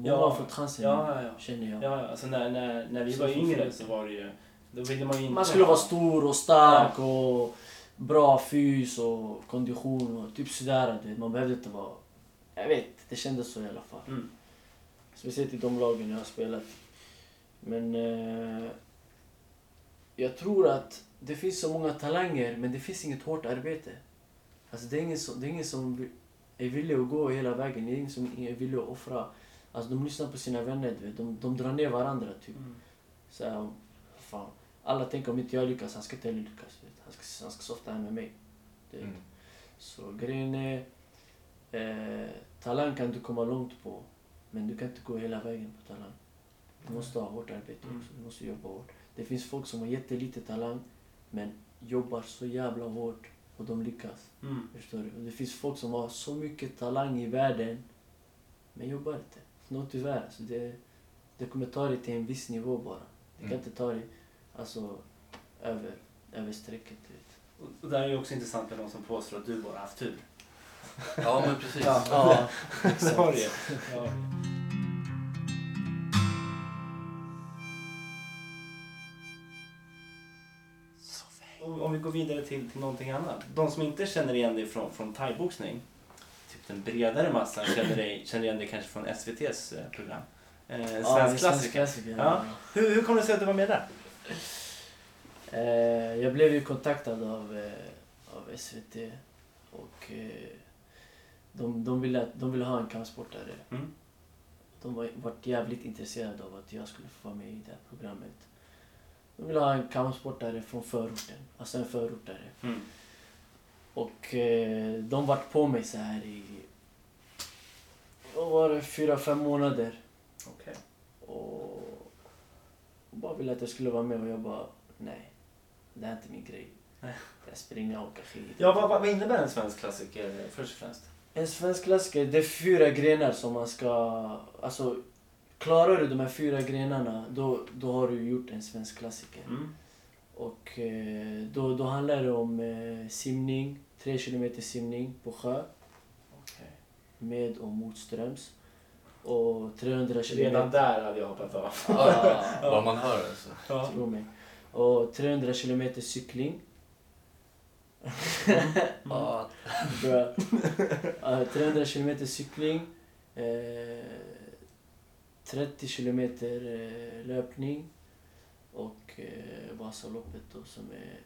Många Ja, har fått chansen Ja, ja, ja. känner jag. ja alltså när, när, när vi Så var yngre så var det ju... Då ville man ju inte Man skulle vara stor och stark och bra fys och kondition och typ sådär. Du vet. Man behövde inte vara... Jag vet, det kändes så i alla fall. Mm. Speciellt i de lagen jag har spelat. Men eh, jag tror att det finns så många talanger men det finns inget hårt arbete. Alltså det är ingen som, det är ingen som är villig att gå hela vägen. Det är ingen som är villig att offra. Alltså de lyssnar på sina vänner, du vet. De, de drar ner varandra typ. Mm. Så här, fan. Alla tänker om inte jag lyckas, han ska inte heller lyckas. du Vet. Han, ska, han ska softa här med mig. Du vet. Mm. Så grejen är, eh, talang kan du komma långt på. Men du kan inte gå hela vägen på talang. Du måste ha hårt arbete Mm. också. Du måste jobba hårt. Det finns folk som har jättelite talang men jobbar så jävla hårt och de lyckas. Mm. Förstår du? Och det finns folk som har så mycket talang i världen men jobbar inte. Nå tyvärr. Alltså det, det kommer ta dig till en viss nivå bara. Det kan Mm. inte ta dig alltså, över, över strecket. Och- Och där är ju också intressant med de som påstår att du bara haft tur. Ja, men precis. Ja. Ja, det. Ja. Om vi går vidare till, till någonting annat. De som inte känner igen dig från, från thaiboxning, den bredare massan känner, dig, känner igen dig kanske från SVTs eh, program. Eh, en Ja, svensk det är svensk klassiker. klassiker. Ja. Hur, hur kom det sig att du var med där? Eh, jag blev ju kontaktad av, eh, av SVT och eh, de, de, ville, de ville ha en kampsportare. Mm. De var varit jävligt intresserade av att jag skulle få vara med i det här programmet. De ville ha en kampsportare från förorten, alltså en förortare. Mm. Och eh, de vart på mig så här i, vad var det, fyra, fem månader. Okej. Och, och bara ville att jag skulle vara med och jag bara, nej. Det här är inte min grej. Nej. Jag springer och åker skidor. Ja, vad, vad vad innebär en svensk klassiker eh, först och främst? En svensk klassiker, det är fyra grenar som man ska... Alltså, klarar du de här fyra grenarna, då, då har du gjort en svensk klassiker. Mm. Och eh, då, då handlar det om eh, simning, tre kilometer simning på sjö, med och motströms. Och 300 Redan kilometer... där hade jag hoppat av. Ah, Vad man hör alltså. Ja. tro mig. Och 300 kilometer cykling. Ja, Bra. Ja, 300 kilometer cykling. Eh, 30 kilometer eh, löpning. Och eh, Vasaloppet då som är,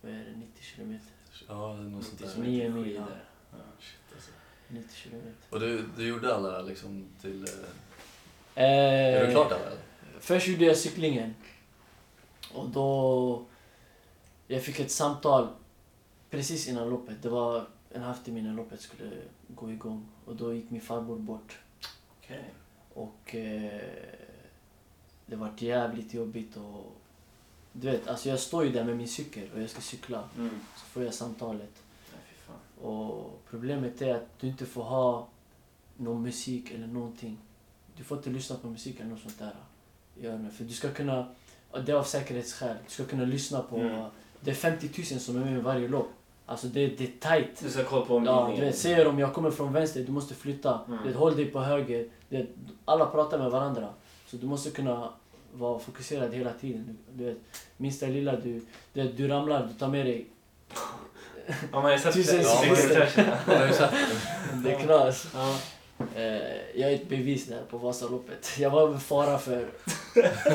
vad är det, 90 kilometer. ja det är något sånt där. 99 mil. Ja, Ja. Shit, alltså. 90 kilometer. Och du, du gjorde alla liksom till... eh, Eh, Är du klart alla eller? Först gjorde jag cyklingen. Och då... Jag fick ett samtal precis innan loppet. Det var en halvtimme innan loppet skulle gå igång. Och då gick min farbror bort. Okej. Och eh, det var jävligt jobbigt och... Du vet, alltså jag står ju där med min cykel och jag ska cykla. Mm. Så får jag samtalet. Nej. Och problemet är att du inte får ha någon musik eller någonting. Du får inte lyssna på musik eller något sånt där. För du ska kunna, det är av säkerhetsskäl, du ska kunna lyssna på... Mm. Det är 50 000 som är med varje lopp. Alltså det, det är tight. Du ska kolla på Ja, omgivningen. du vet, säger om jag kommer från vänster, du måste flytta. Mm. Du vet, håll dig på höger. Du vet, alla pratar med varandra. Så du måste kunna vara fokuserad hela tiden. Du, du vet, minsta lilla du, du, vet, du ramlar, du tar med dig... Ja, man har ju sett Tusen det. Är knas. Ja. Eh, jag är ett bevis där på Vasaloppet. Jag var en fara för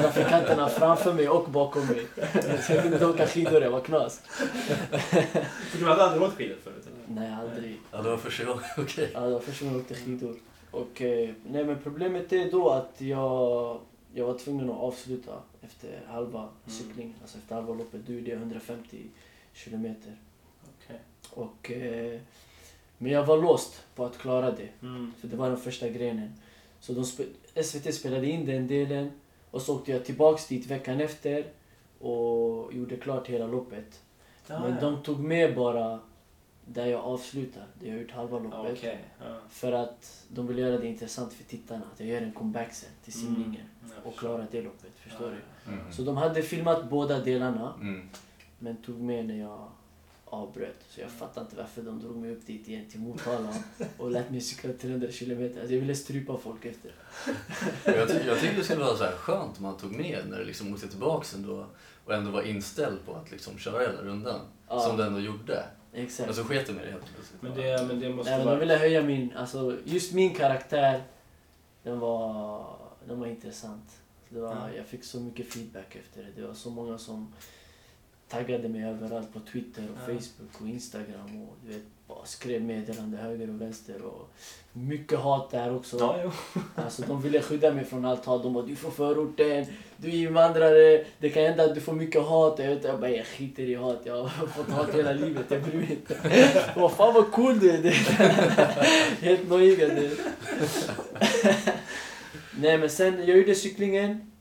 trafikanterna framför mig och bakom mig. Jag kunde inte åka skidor, jag var knas. För du hade aldrig åkt skidor förut? Eller? Nej, aldrig. Ja, det var första gången. Okej. Ja, det var första gången jag åkte skidor. Och, eh, nej, men problemet är då att jag, jag var tvungen att avsluta efter halva cyklingen. Alltså efter halva loppet. Då gjorde jag 150 kilometer. Okej. Och, eh, men jag var låst på att klara det. Mm. För det var den första grenen. Så de spe SVT spelade in den delen och så åkte jag tillbaks dit veckan efter och gjorde klart hela loppet. Ja, Men ja. de tog med bara där jag avslutar, jag har gjort halva loppet. Okej. Ja. För att de vill göra det intressant för tittarna. Att jag gör en comeback sen till simningen Mm. Och klarar det loppet. Förstår Ja, du? Mm. Så de hade filmat båda delarna Mm. men tog med när jag avbröt. Så jag fattar inte varför de drog mig upp dit igen till Motala och lät mig cykla 300 kilometer. Alltså jag ville strypa folk efter. Jag, ty jag tycker det skulle vara så här skönt om man tog med när det liksom åkte tillbaka ändå och ändå var inställd på att liksom köra hela rundan. Ja. Som du ändå gjorde. Exakt. Men så sket du med det helt plötsligt. Men det, men det måste Nej, men de ville höja min, alltså just min karaktär, den var, den var intressant. Det var, Ja. Jag fick så mycket feedback efter det. Det var så många som taggade mig överallt på Twitter och Ja. Facebook och Instagram och du vet, bara skrev meddelande höger och vänster och mycket hat där också. Ja, jo. Alltså de ville skydda mig från allt hat. De bara du är från förorten, du är invandrare, det kan hända att du får mycket hat. Jag, vet, jag bara jag skiter i hat, jag har fått hat hela livet, jag bryr mig inte. Vad fan vad cool du är. Helt nojiga du. Nej men sen, jag gjorde cyklingen.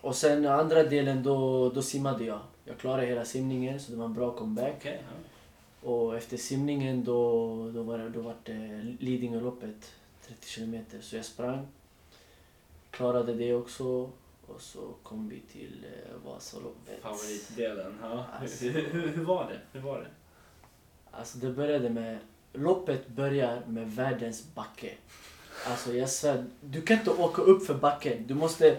Och sen andra delen då, då simmade jag. Jag klarade hela simningen så det var en bra comeback. Okej, ja. Och efter simningen då, då var det, då var det Lidingöloppet, 30 kilometer. Så jag sprang. Klarade det också. Och så kom vi till eh, Vasaloppet. Favoritdelen. Ja. Alltså. Hur, hur, hur var det? Hur var det? Alltså det började med... Loppet börjar med världens backe. Alltså jag svär, du kan inte åka upp för backen. Du måste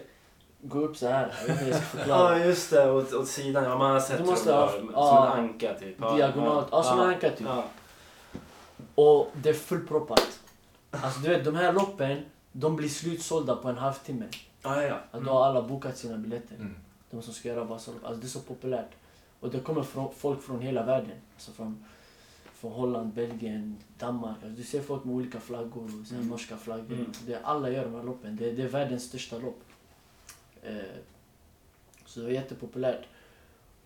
gå upp så här. Jag vet inte hur jag ska förklara. Ja, just det. Åt, åt sidan. Ja, man har sett Du måste ha-. Som ja, en anka typ. Ja, diagonalt. Ja, som en anka, typ. Och det är fullproppat. Alltså du vet, de här loppen, de blir slutsålda på en halvtimme. Ja, ja, ja. Mm. Då har alla bokat sina biljetter. Mm. De som ska göra Vasaloppet. Alltså det är så populärt. Och det kommer från, folk från hela världen. Alltså från, från Holland, Belgien, Danmark. Alltså du ser folk med olika flaggor, och här Mm. norska flaggor. Mm. Det, alla gör de här loppen. Det, det är världens största lopp. Eh, så det var jättepopulärt.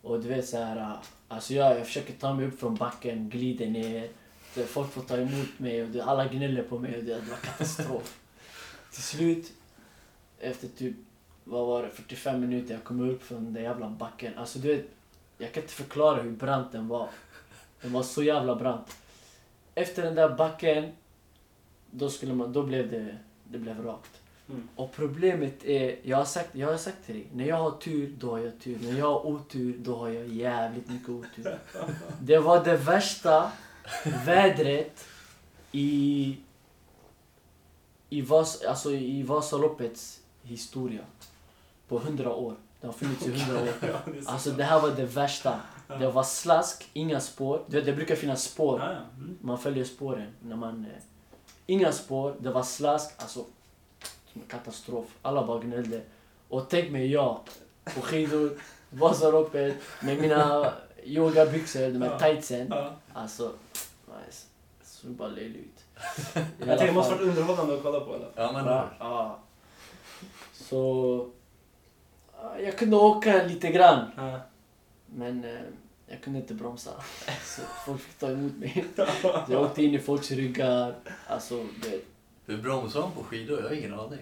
Och du vet så här, äh, alltså jag, jag försöker ta mig upp från backen, glider ner. Folk får ta emot mig och alla gnäller på mig och det, det var katastrof. Till slut, efter typ, vad var det, 45 minuter jag kom upp från den jävla backen. Alltså du vet, jag kan inte förklara hur brant den var. Den var så jävla brant. Efter den där backen, då, skulle man, då blev det, det blev rakt. Mm. Och problemet är, jag har, sagt, jag har sagt till dig, när jag har tur, då har jag tur. När jag har otur, då har jag jävligt mycket otur. Det var det värsta vädret i, i, Vas, alltså i Vasaloppets historia. På hundra år. Det har funnits i hundra år. Ja, det Alltså det här var det värsta. Det var slask, inga spår. Det brukar finnas spår. Ja. Mm. Man följer spåren. När man, eh, inga spår, det var slask. Alltså, katastrof. Alla bara gnällde. Och tänk mig jag på skidor, Vasaloppet med mina yogabyxor, de här Ja. tightsen. Ja. Alltså, nice. såg bara löjlig ut. I Jag tänkte det måste varit underhållande att kolla på. Eller? Ja, men ja. Så... ja, Jag kunde åka lite grann. Ja. Men eh, jag kunde inte bromsa. Så folk fick ta emot mig. Så jag åkte in i folks ryggar. Alltså, det, Hur bromsar man på skidor? Jag har ingen aning.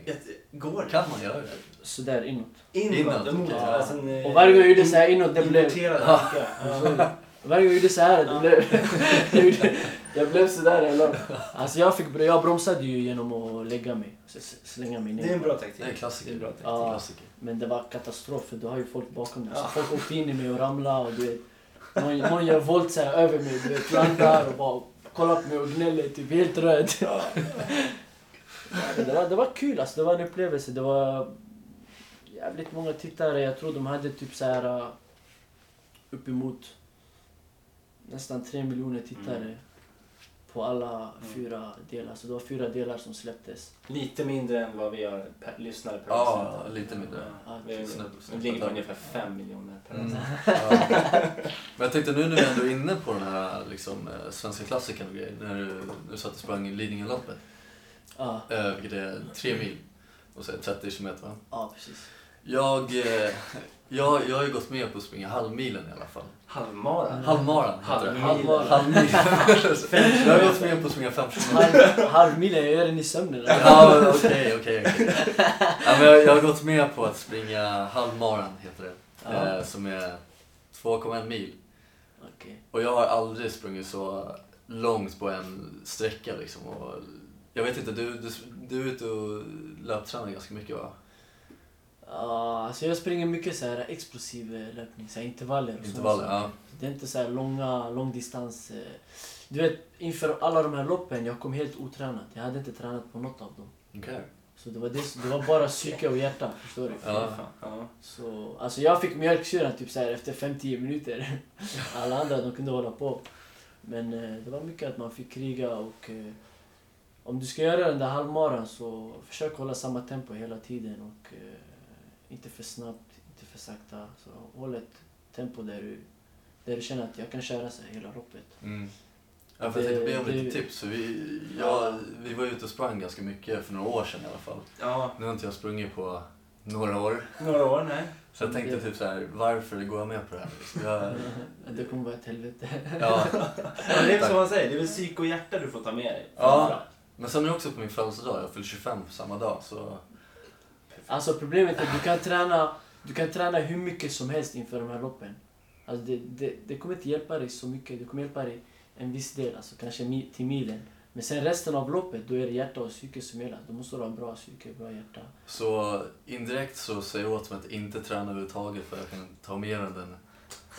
Går det? Kan man göra det? sådär inåt. Inåt? Inåt, emot, okej. alltså en, eh, Och varje gång jag gjorde så här inåt, det blev... Importerad Ja. Ja. varje gång jag gjorde så här, det Ja. blev... jag, blev sådär. Eller? Alltså jag, fick, jag bromsade ju genom att lägga mig. Slänga mig ner. Det är en bra Det är taktik. en klassiker. Det är en bra taktik. Ja. klassiker. Men det var katastrof för du har ju folk bakom dig. Ja. Så folk åkte in i mig och ramlade och du vet. Någon, någon gör volt så här över mig, du vet, landar och bara kollar på mig och gnäller, typ helt röd. Ja. Det, var, det var kul alltså, det var en upplevelse. Det var jävligt många tittare. Jag tror de hade typ så här uh, uppemot nästan tre miljoner tittare Mm. På alla Mm. fyra delar. Så det var fyra delar som släpptes. Lite mindre än vad vi har per, lyssnare per Ja, avsnitt. lite mindre. Ja, vi, Snäpp- vi ligger på ungefär fem miljoner per Mm. avsnitt. Ja. Men jag tänkte nu när vi ändå är inne på den här liksom, eh, svenska klassikern och grejer. När du, du satt och sprang Lidingöloppet. Ja, Eh, vilket är tre mil. Och så är det 30 kilometer va? ja precis. Jag, eh, jag, jag har ju gått med på att springa halvmilen i alla fall. Halvmara? Halvmaran heter det. Halvmilen. Halvmilen. jag har gått med på att springa 5 kilometer. Halv, halvmilen, jag gör den i sömnen. Ja, okej, okej. Ja, jag, jag har gått med på att springa halvmaran, heter det. Ja. Eh, som är 2,1 mil. Okej. Och jag har aldrig sprungit så långt på en sträcka liksom. Och jag vet inte, du, du, du är ute och löptränar ganska mycket va? Ja, alltså jag springer mycket så här explosiv eh, löpning, så här intervaller. och Intervaller, sånt. ja. Det är inte så här långa, långdistans. eh. Du vet, inför alla de här loppen, jag kom helt otränad. Jag hade inte tränat på något av dem. Okej. Så det var, det, det var bara psyke och hjärta, förstår du? Ja. Så, alltså jag fick mjölksyran typ så här efter 5-10 minuter. Alla andra de kunde hålla på. Men eh, det var mycket att man fick kriga och om du ska göra den där halvmaran så försök hålla samma tempo hela tiden och inte för snabbt, inte för sakta. Så håll ett tempo där du, där du känner att jag kan köra så här hela loppet. Mm. Ja, för jag tänkte be om Det- lite det- tips. För vi, ja, vi var ute och sprang ganska mycket för några år sedan i alla fall. ja, Nu har inte jag sprungit på några år. några år, nej. Så jag tänkte typ så här, varför går jag med på det här? Jag, Det kommer vara ett helvete. ja. Ja, det är som man säger, det är väl psyke och hjärta du får ta med dig. Ja. Men sen är det också på min födelsedag, jag fyller 25 på samma dag. Så Alltså problemet är att du kan träna, du kan träna hur mycket som helst inför de här loppen. Alltså det, det, det kommer inte hjälpa dig så mycket. Det kommer hjälpa dig en viss del, alltså kanske till milen. Men sen resten av loppet, då är det hjärta och psyke som gäller. Då måste du ha bra psyke, bra hjärta. Så indirekt så säger jag åt mig att inte träna överhuvudtaget för jag kan ta mer än den.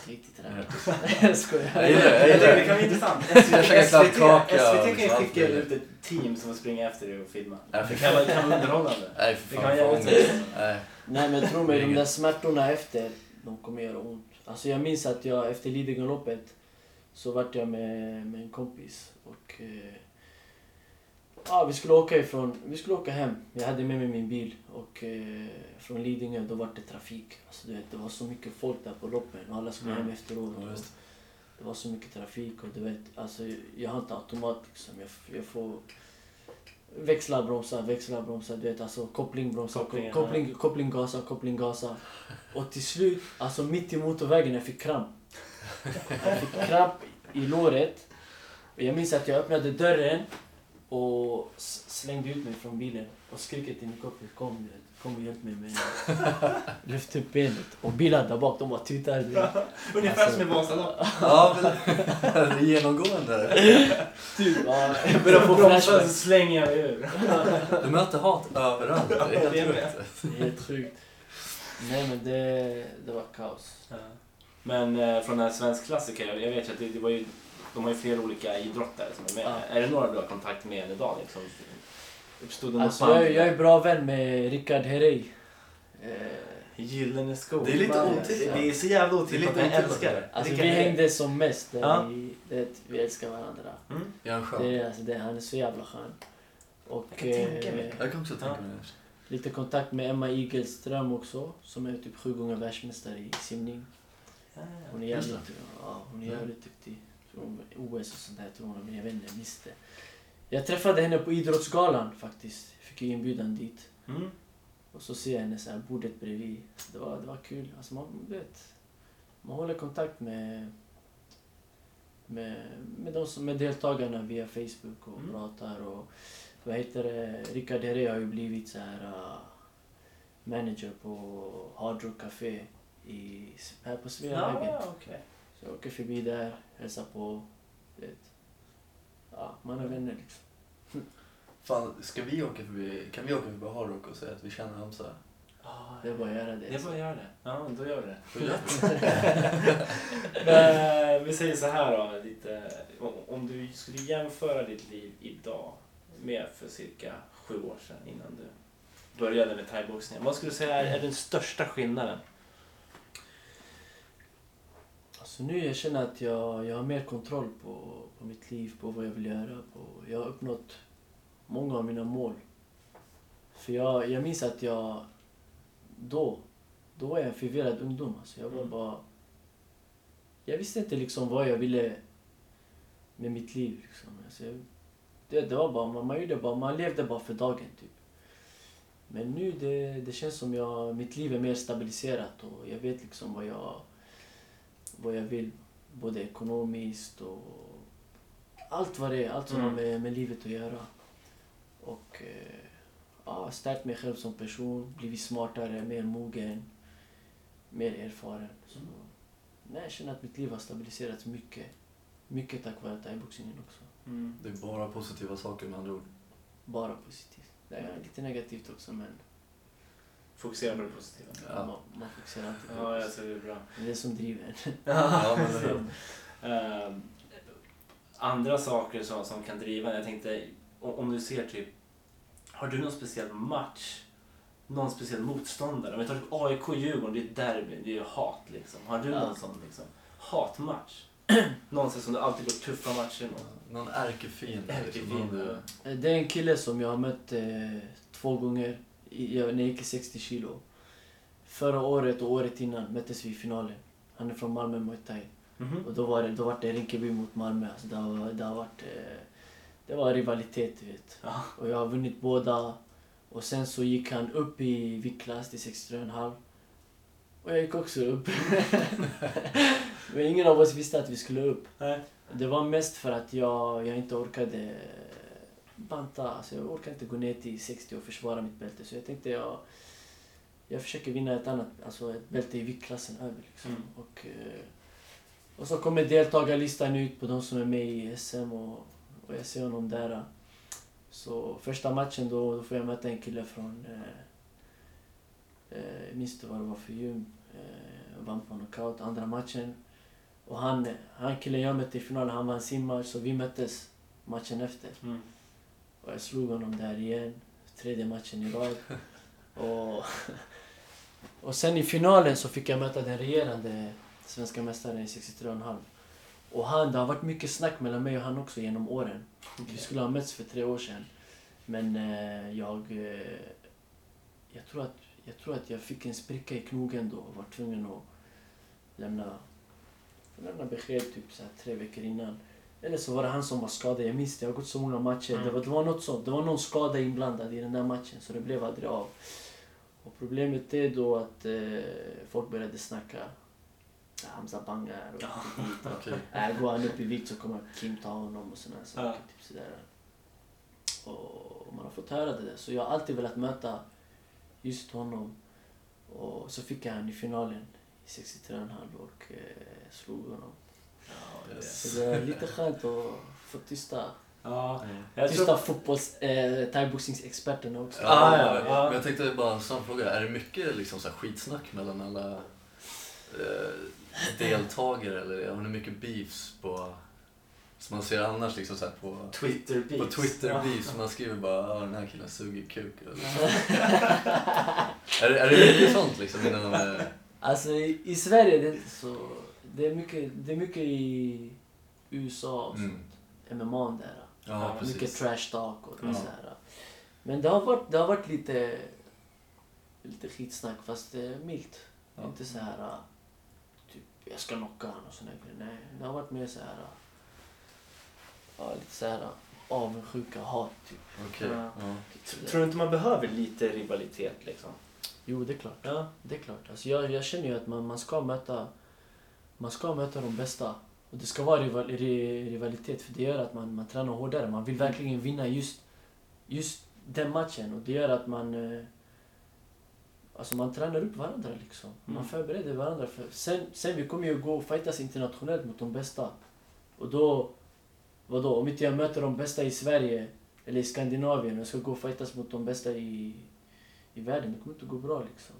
Skit i Ja. träning. Jag skojar. Jag gillar det, jag Det, gillar det kan vara intressant. SVT, kan ju liksom skicka ut ett team som får springa efter dig och filma. Nej, Det kan vara, det underhållande. Nej för Det fan. kan jag fan. inte. Nej. Nej men tro mig, de där smärtorna efter, de kommer göra ont. Alltså jag minns att jag efter Lidingöloppet så vart jag med, med en kompis och eh, ja, vi skulle åka ifrån, vi skulle åka hem. Jag hade med mig min bil och eh, från Lidingö då var det trafik. Alltså du vet, det var så mycket folk där på loppen och alla skulle Mm. hem efteråt. Ja, det var så mycket trafik och du vet, alltså jag har inte automat liksom. Jag, jag får växla, bromsa, växla, bromsa. Du vet alltså koppling, bromsa, koppling, koppling, koppling, gasa, koppling, gasa. Och till slut, alltså mitt i motorvägen, jag fick kramp. Jag fick kramp i låret. Jag minns att jag öppnade dörren och slängde ut mig från bilen och skrek till min kompis kom, kom och hjälp mig med Lyft upp benet. Och bilen där bak, de bara vet. Ungefär Alltså- som i Vasaloppet. Ja men genomgående. Typ, ja, jag började få Bromsar så slänger jag ur. Du möter hat överallt. Det är Ja, helt sjukt. Helt sjukt. Nej men det, det var kaos. Ja. Men eh, från den här svensk klassiker, jag jag vet ju att det, det var ju, de har ju flera olika idrottare som är med. Ja. Är det några du har kontakt med än idag? Liksom? Uppstod det Alltså jag, är- jag är bra vän med Rickard Herrey. Eh, Gyllene skor. Det är lite otippat. Det är så jävla otippat, jag älskar det. Alltså vi hängde som mest. Ja. vi, det, vi älskar varandra. Mm. Är skön? Det, är- alltså, det, han är så jävla skön. Och Jag kan tänka mig. eh, Jag kan också tänka mig det. lite kontakt med Emma Igelström också. Som är typ sju gånger världsmästare i simning. Hon är jävligt, ja, hon är jävligt duktig. Hon- OS och sånt där tror hon, men jag vet inte, jag missade. Jag träffade henne på Idrottsgalan faktiskt. Jag fick ju inbjudan dit. Mm. Och så ser jag henne så här bordet bredvid. Det var, det var kul. Alltså man vet, man håller kontakt med, med, med, de som, med deltagarna via Facebook och Mm. pratar. Och, vad heter det? Rickard Herrey har ju blivit så här uh, manager på Hard Rock Café i, här på Sveavägen. Ja, okej. Så jag åker förbi där, hälsar på. Vet. Ja, man är vänner liksom. Fan, ska vi åka förbi, kan vi åka förbi Harrock och säga att vi känner Hamza? Ah, Det är bara att göra det. Det är bara att göra det. Ja, då gör vi det. Lätt. Men eh, vi säger så här då, lite, om- du skulle jämföra ditt liv idag med för cirka sju år sedan innan du började med thaiboxningen. Vad skulle du säga är, är den största skillnaden? Alltså nu jag känner att jag, jag har mer kontroll på, på mitt liv, på vad jag vill göra. På, jag har uppnått många av mina mål. För jag, jag minns att jag då, då var jag en förvirrad ungdom. Alltså jag var Mm. bara... Jag visste inte liksom vad jag ville med mitt liv. Liksom. Alltså jag, det, det var bara, man, man, gjorde bara, man levde bara för dagen typ. Men nu det, det känns som jag, mitt liv är mer stabiliserat och jag vet liksom vad jag, vad jag vill. Både ekonomiskt och allt vad det är. Allt som Mm. har med, med livet att göra. Och eh, ja, stärkt mig själv som person, blivit smartare, mer mogen, mer erfaren. Så, nej, jag känner att mitt liv har stabiliserats mycket. Mycket tack vare thaiboxningen också. Det är bara positiva saker med andra ord. Bara positivt. Det är lite negativt också men Fokusera på det positiva. Ja. man, man fokuserar alltid på Ja, det. jag tror det är bra. Det är det som driver. Ja, Ehm, andra saker som, som kan driva. Jag tänkte, om, du ser typ, har du någon speciell match? Någon speciell motståndare? Om vi tar typ AIK-Djurgården, det är ett derby, det är ju hat liksom. Har du Ja. någon sån liksom, hatmatch? någon som du alltid går tuffa matcher mot? Någon ärkefiende. liksom. Ärkefiende. Du- Det är en kille som jag har mött eh, två gånger jag- när jag gick i 60 kilo. Förra året och året innan möttes vi i finalen. Han är från Malmö Muay Thai. Mhm. Och då var det, då var det Rinkeby mot Malmö. Alltså det, har, det har varit... Eh, det var rivalitet, du vet. Ja. Och jag har vunnit båda. Och sen så gick han upp i viktklass till 63,5. Och jag gick också upp. Men ingen av oss visste att vi skulle upp. Nej. Det var mest för att jag, jag inte orkade banta. Alltså jag orkade inte gå ner till 60 och försvara mitt bälte. Så jag tänkte jag, jag försöker vinna ett annat, alltså ett bälte i viktklassen över. Liksom. Mm. Och, eh, och så kommer deltagarlistan ut på de som är med i SM och, och jag ser honom där. Så första matchen då, då får jag möta en kille från... Eh, eh, jag minns inte vad det var för gym. Eh, vann på knockout. Andra matchen. Och han, han killen jag mötte i finalen, han vann sin match. Så vi möttes matchen efter. Mm. Och jag slog honom där igen. Tredje matchen i rad. Och, och sen i finalen så fick jag möta den regerande svenska mästaren i 63,5. Och han, det har varit mycket snack mellan mig och han också genom åren. Vi skulle ha mötts för tre år sedan. Men eh, jag... Eh, jag, tror att, jag tror att jag fick en spricka i knogen då och var tvungen att lämna, lämna besked typ så här, tre veckor innan. Eller så var det han som var skadad. Jag minns det, jag har gått så många matcher. Mm. Det, var, det var något sånt. Det var någon skada inblandad i den där matchen så det blev aldrig av. Och problemet är då att eh, folk började snacka "Ja, Hamza Bang är och dit. Okej. Äh, går han upp i vikt så kommer Kim ta honom och sådana saker. Ja. Typ sådär. Och man har fått höra det där. Så jag har alltid velat möta just honom. Och så fick jag han i finalen i 63,5 och eh, slog honom. Ja. Så det är lite skönt att få tysta, ja. Mm. Jag tysta tror... fotbolls, eh, thaiboxningsexperterna också. Ja, Ah, ja, ja. Men jag tänkte bara en snabb fråga. Är det mycket liksom så här skitsnack mellan alla eh, deltagare eller har ni mycket beefs på som man ser annars liksom så här på, Twitter på beats. Twitter Ja. beefs? Man skriver bara att den här killen suger kuk. Är, det- är det mycket sånt liksom innan de är... Alltså i, i Sverige det är inte så... Det är mycket, det är mycket i USA och Mm. sånt. MMA där. Ja, mycket trash talk och Ja. så här. Men det har varit, det har varit lite, lite skitsnack fast det är milt. Ja. Inte så här typ jag ska knocka honom och sådana grejer. Nej, det har varit mer så här ja, lite så här avundsjuka, hat typ. Okej. Ja. Ja. Tror du inte man behöver lite rivalitet liksom? Jo, det är klart. Ja. Det är klart. Alltså jag, jag känner ju att man, man, ska möta, man ska möta de bästa. Och det ska vara rival, ri, rivalitet för det gör att man, man tränar hårdare. Man vill verkligen vinna just, just den matchen. Och det gör att man... eh, Alltså man tränar upp varandra liksom. Man Mm. förbereder varandra. För sen, sen vi kommer ju gå och fightas internationellt mot de bästa. Och då... Vadå? Om inte jag möter de bästa i Sverige eller i Skandinavien och jag ska gå och fightas mot de bästa i, i världen. Det kommer inte gå bra liksom.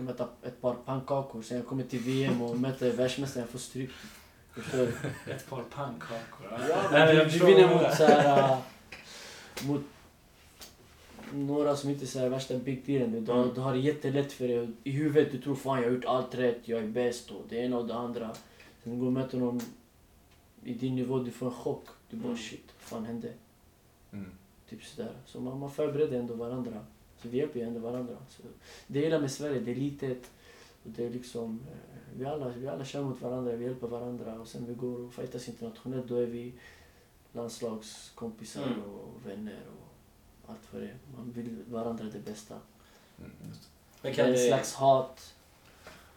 Ska möta ett par pannkakor, sen jag kommer till VM och möter världsmästaren, jag får stryk. Förstår du? Ett par pannkakor. Ja, Nej, du, du vinner mot så här, äh, mot några som inte är värsta big dealen. Du, har- Mm. du har det jättelätt för dig. I huvudet du tror fan jag har gjort allt rätt, jag är bäst och det ena och det andra. Sen går du och möter någon i din nivå, du får en chock. Du bara Mm. shit, vad fan hände? Mm. Typ sådär. Så man, man förbereder ändå varandra. Så vi hjälper ju ändå varandra. Så det jag gillar med Sverige, det är litet. Och det är liksom, eh, vi, alla, vi alla kör mot varandra, vi hjälper varandra. Och sen vi går och fightas internationellt, då är vi landslagskompisar Mm. och vänner och allt vad det är. Man vill varandra det bästa. Mm, det. Men det kan är en det... slags hat.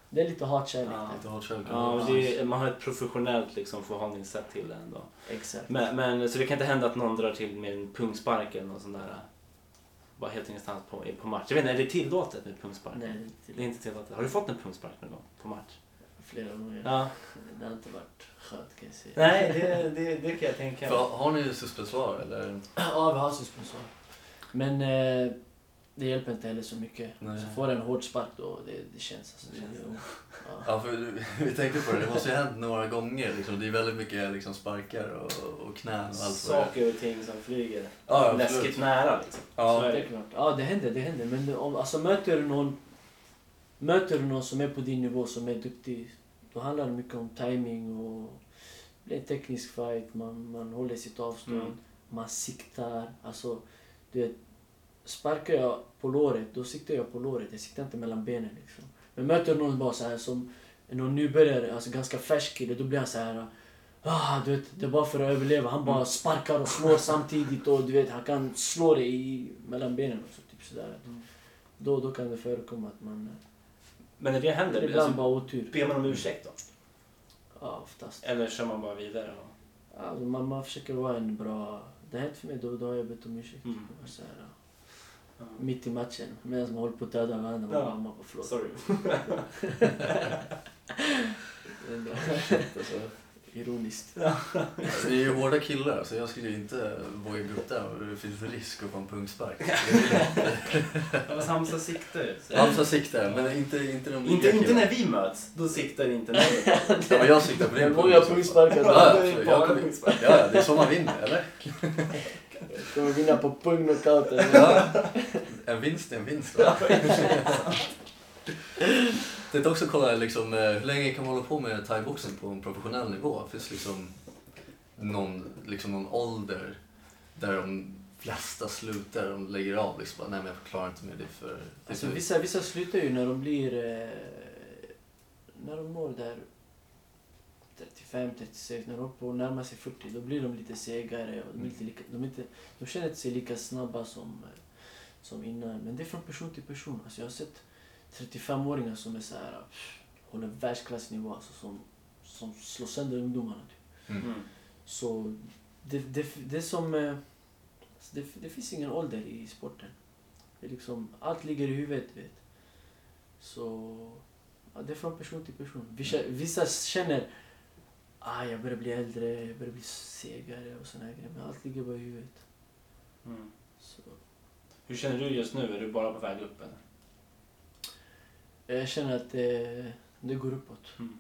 Det är lite hatkärlek Ja. Lite hatkärlek. Ja, det är, man har ett professionellt liksom, förhållningssätt till det ändå. Exakt. Men, men, så det kan inte hända att någon drar till med en pungspark eller något sånt där? Bara helt ingenstans på, på match. Jag vet inte, är det tillåtet med pungspark? Nej, det är inte Det är inte tillåtet. Har du fått en pungspark någon gång på match? flera gånger. Ja. Det har inte varit skönt kan jag säga. Nej, det, det, det kan jag tänka mig. har ni suspensoar eller? Ja, vi har suspension. Men eh, det hjälper inte heller så mycket. Nej. Så får en hård spark då, det, det känns. Alltså, Det känns det, ja. Ja, för vi tänkte på det. Det måste ju ha hänt några gånger. Liksom. Det är väldigt mycket liksom, sparkar och, och knän och allt. Saker och ting som flyger Ja, läskigt nära liksom. Ja. Så är Det klart. Ja, det händer, det händer. Men om, alltså, möter du någon Möter du någon som är på din nivå, som är duktig, då handlar det mycket om timing och det blir en teknisk fight, man, man håller sitt avstånd, Mm. man siktar. Alltså, du vet, sparkar jag på låret, då siktar jag på låret. Jag siktar inte mellan benen liksom. Men möter du någon bara så här som någon nybörjare, alltså ganska färsk kille, då blir han så här Ah, du vet, det är bara för att överleva. Han bara Mm. sparkar och slår samtidigt och du vet, han kan slå dig i, mellan benen också. Typ sådär. Mm. Då, då kan det förekomma att man... Men när det händer, Ibland alltså, bara otur. ber man om ursäkt då? Ja, oftast. Eller kör man bara vidare? Och... Alltså, man, man försöker vara en bra... Det har hänt för mig, då, då har jag bett om ursäkt. Mm. Så här. Mitt i matchen medan man håller på att döda varandra. Ja. man bara förlåt. Sorry. Alltså, ironiskt. Alltså, det är ju hårda killar, så jag skulle ju inte våga gå upp där det finns risk att få en punkspark. Ja, fast Halmstad siktar Halmstad siktar, men inte, inte de Inte, inte när vi möts. Då siktar inte ni. Ja, men jag siktar på din många. Ja, ja, Jag kommer- punkspark. Ja, ja, det är så man vinner, eller? Jag kommer vinna på pung-knockouten. Ja. En vinst är en vinst. Va? Det är också att kolla liksom, eh, hur länge kan man hålla på med thaiboxning på en professionell nivå? Finns liksom någon, liksom någon ålder där de flesta slutar, de lägger av liksom. Nej men jag klarar inte med det för... Alltså, vissa, vissa slutar ju när de blir... Eh, när de når där 35, 36, när de på att närma sig 40, då blir de lite segare och de, är inte lika, de, är inte, de känner inte sig lika snabba som, eh, som innan. Men det är från person till person. Alltså, jag har sett 35-åringar som är så här, pff, håller världsklassnivå, alltså, som, som slår sönder ungdomarna. Typ. mm. Mm. Så det, det, det som... eh, Det, det finns ingen ålder i sporten. Det är liksom, allt ligger i huvudet, vet. Så ja, det är från person till person. Vissa, vissa känner ah, jag börjar bli äldre, jag börjar bli segare och såna här grejer. Men allt ligger bara i huvudet. Mm. Så, Hur känner du just nu? Är du bara på väg upp eller? jag känner att det, det går uppåt. Mm.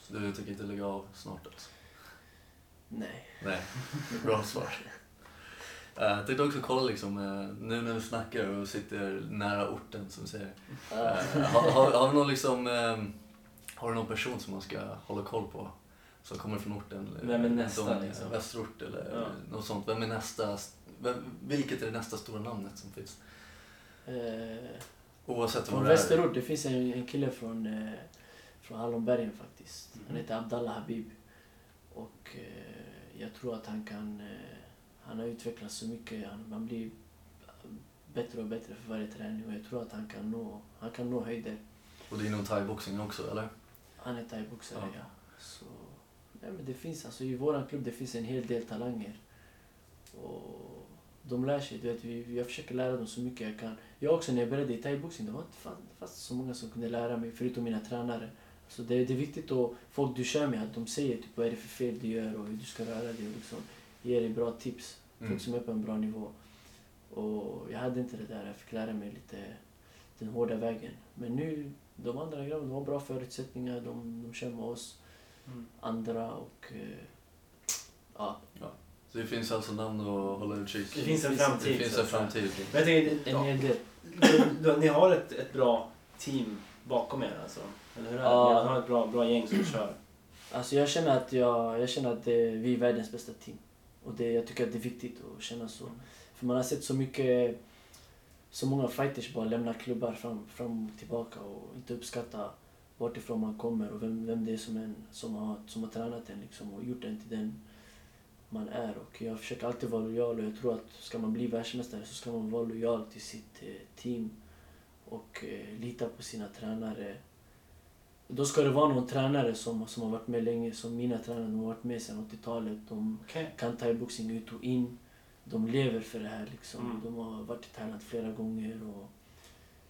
Så du tänker inte lägga av snart alltså? Nej. Nej, bra svar. Eh, Jag tänkte också kolla liksom, eh, nu när vi snackar och sitter nära orten som vi säger. Eh, Har, har, har, vi någon liksom, eh, har du någon person som man ska hålla koll på? Som kommer från orten? eller Vem är nästa, de- liksom? Västerort eller Ja. något sånt. Vem är nästa? Vem, vilket är det nästa stora namnet som finns? Eh, Oavsett vad det är. Västerort, det finns en, en kille från, eh, från Hallonbergen faktiskt. Han Mhm. heter Abdallah Habib. Och eh, jag tror att han kan... Eh, han har utvecklats så mycket. Han, man blir bättre och bättre för varje träning. Och jag tror att han kan nå, han kan nå höjder. Och det är inom thaiboxning också eller? Han är thaiboxare, Ja. ja. Så, nej, men det finns alltså i våran klubb det finns en hel del talanger. Och de lär sig. Du vet, vi, jag försöker lära dem så mycket jag kan. Jag också när jag började i thaiboxning, det var inte fan- fanns så många som kunde lära mig förutom mina tränare. Så det, det är viktigt att folk du kör med, att de säger typ, vad är det för fel du gör och hur du ska röra dig. Och liksom, ger dig bra tips. Mm. Folk som är på en bra nivå. Och jag hade inte det där. Jag fick lära mig lite den hårda vägen. Men nu, de andra grabbarna, har bra förutsättningar. De, de kör med oss Mm. andra och... Eh, ja, Så det finns alltså namn att hålla utkik. Det finns en framtid. Det finns en framtid. Men jag tänker, en ja, hel del. du, du, ni har ett, ett bra team bakom er alltså? Eller hur är det? Ja. Ni har ett bra, bra gäng som kör. Alltså jag känner att, jag, jag känner att det, vi är världens bästa team. Och det, jag tycker att det är viktigt att känna så. För man har sett så mycket, så många fighters bara lämna klubbar fram, fram och tillbaka och inte uppskatta vart ifrån man kommer och vem, vem det är som, en, som, har, som har tränat en liksom och gjort en till den man är. Och jag försöker alltid vara lojal och jag tror att ska man bli världsmästare så ska man vara lojal till sitt eh, team och eh, lita på sina tränare. Då ska det vara någon tränare som, som har varit med länge, som mina tränare, de har varit med sedan 80-talet. De Okej. kan thaiboxning ut och in. De lever för det här liksom. Mm. De har varit i Thailand flera gånger. Och...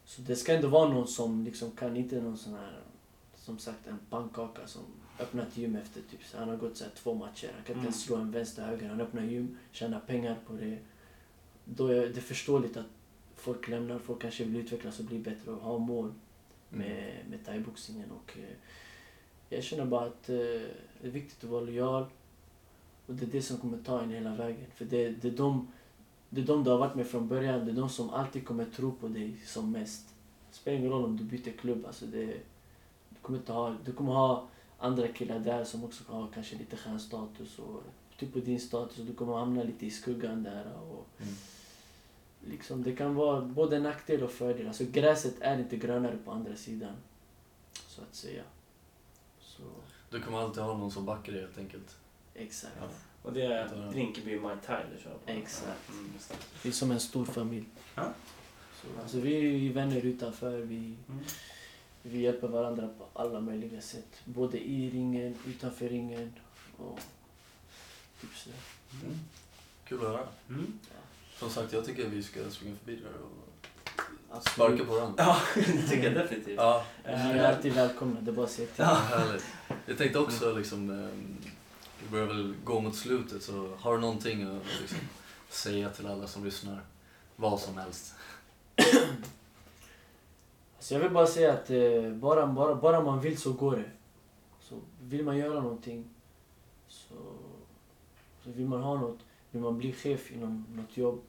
Så det ska ändå vara någon som liksom kan, inte någon sån här, som sagt en pannkaka som öppnar ett gym efter typ, så han har gått så här, två matcher. Han kan inte Mm. ens slå en vänster höger. Han öppnar gym, tjänar pengar på det. Då är det förståeligt att folk lämnar, folk kanske vill utvecklas och bli bättre och ha mål med, med thaiboxningen. Och, eh, jag känner bara att eh, det är viktigt att vara lojal. Och det är det som kommer ta en hela vägen. För det, det, är de, det är de du har varit med från början. Det är de som alltid kommer tro på dig som mest. Det spelar ingen roll om du byter klubb. Alltså det, du, kommer inte ha, du kommer ha andra killar där som också har kanske lite stjärnstatus och typ på din status. Och du kommer hamna lite i skuggan där. Och, Mm. liksom, det kan vara både nackdel och fördel. Alltså gräset är inte grönare på andra sidan. Så att säga. Så, Du kommer alltid ha någon som backar dig helt enkelt. Exakt. Ja. Och det är Rinkeby Muay Thai du kör på? Exakt. Mm. Vi är som en stor familj. Ja. Så, alltså, vi är vänner utanför. Vi, Mm. vi hjälper varandra på alla möjliga sätt. Både i ringen, utanför ringen och typ sådär. Mm. Kul att höra. Mm. Som sagt, jag tycker vi ska springa förbi där och Absolut. sparka på den. Ja, det tycker jag definitivt. Ja, Ni är alltid välkomna, det är bara att säga till. Ja. härligt. Jag tänkte också liksom, det börjar väl gå mot slutet så har du någonting att liksom, säga till alla som lyssnar? Vad som helst. Så jag vill bara säga att eh, bara, bara, bara man vill så går det. Så vill man göra någonting så, så vill man ha något, vill man bli chef inom något jobb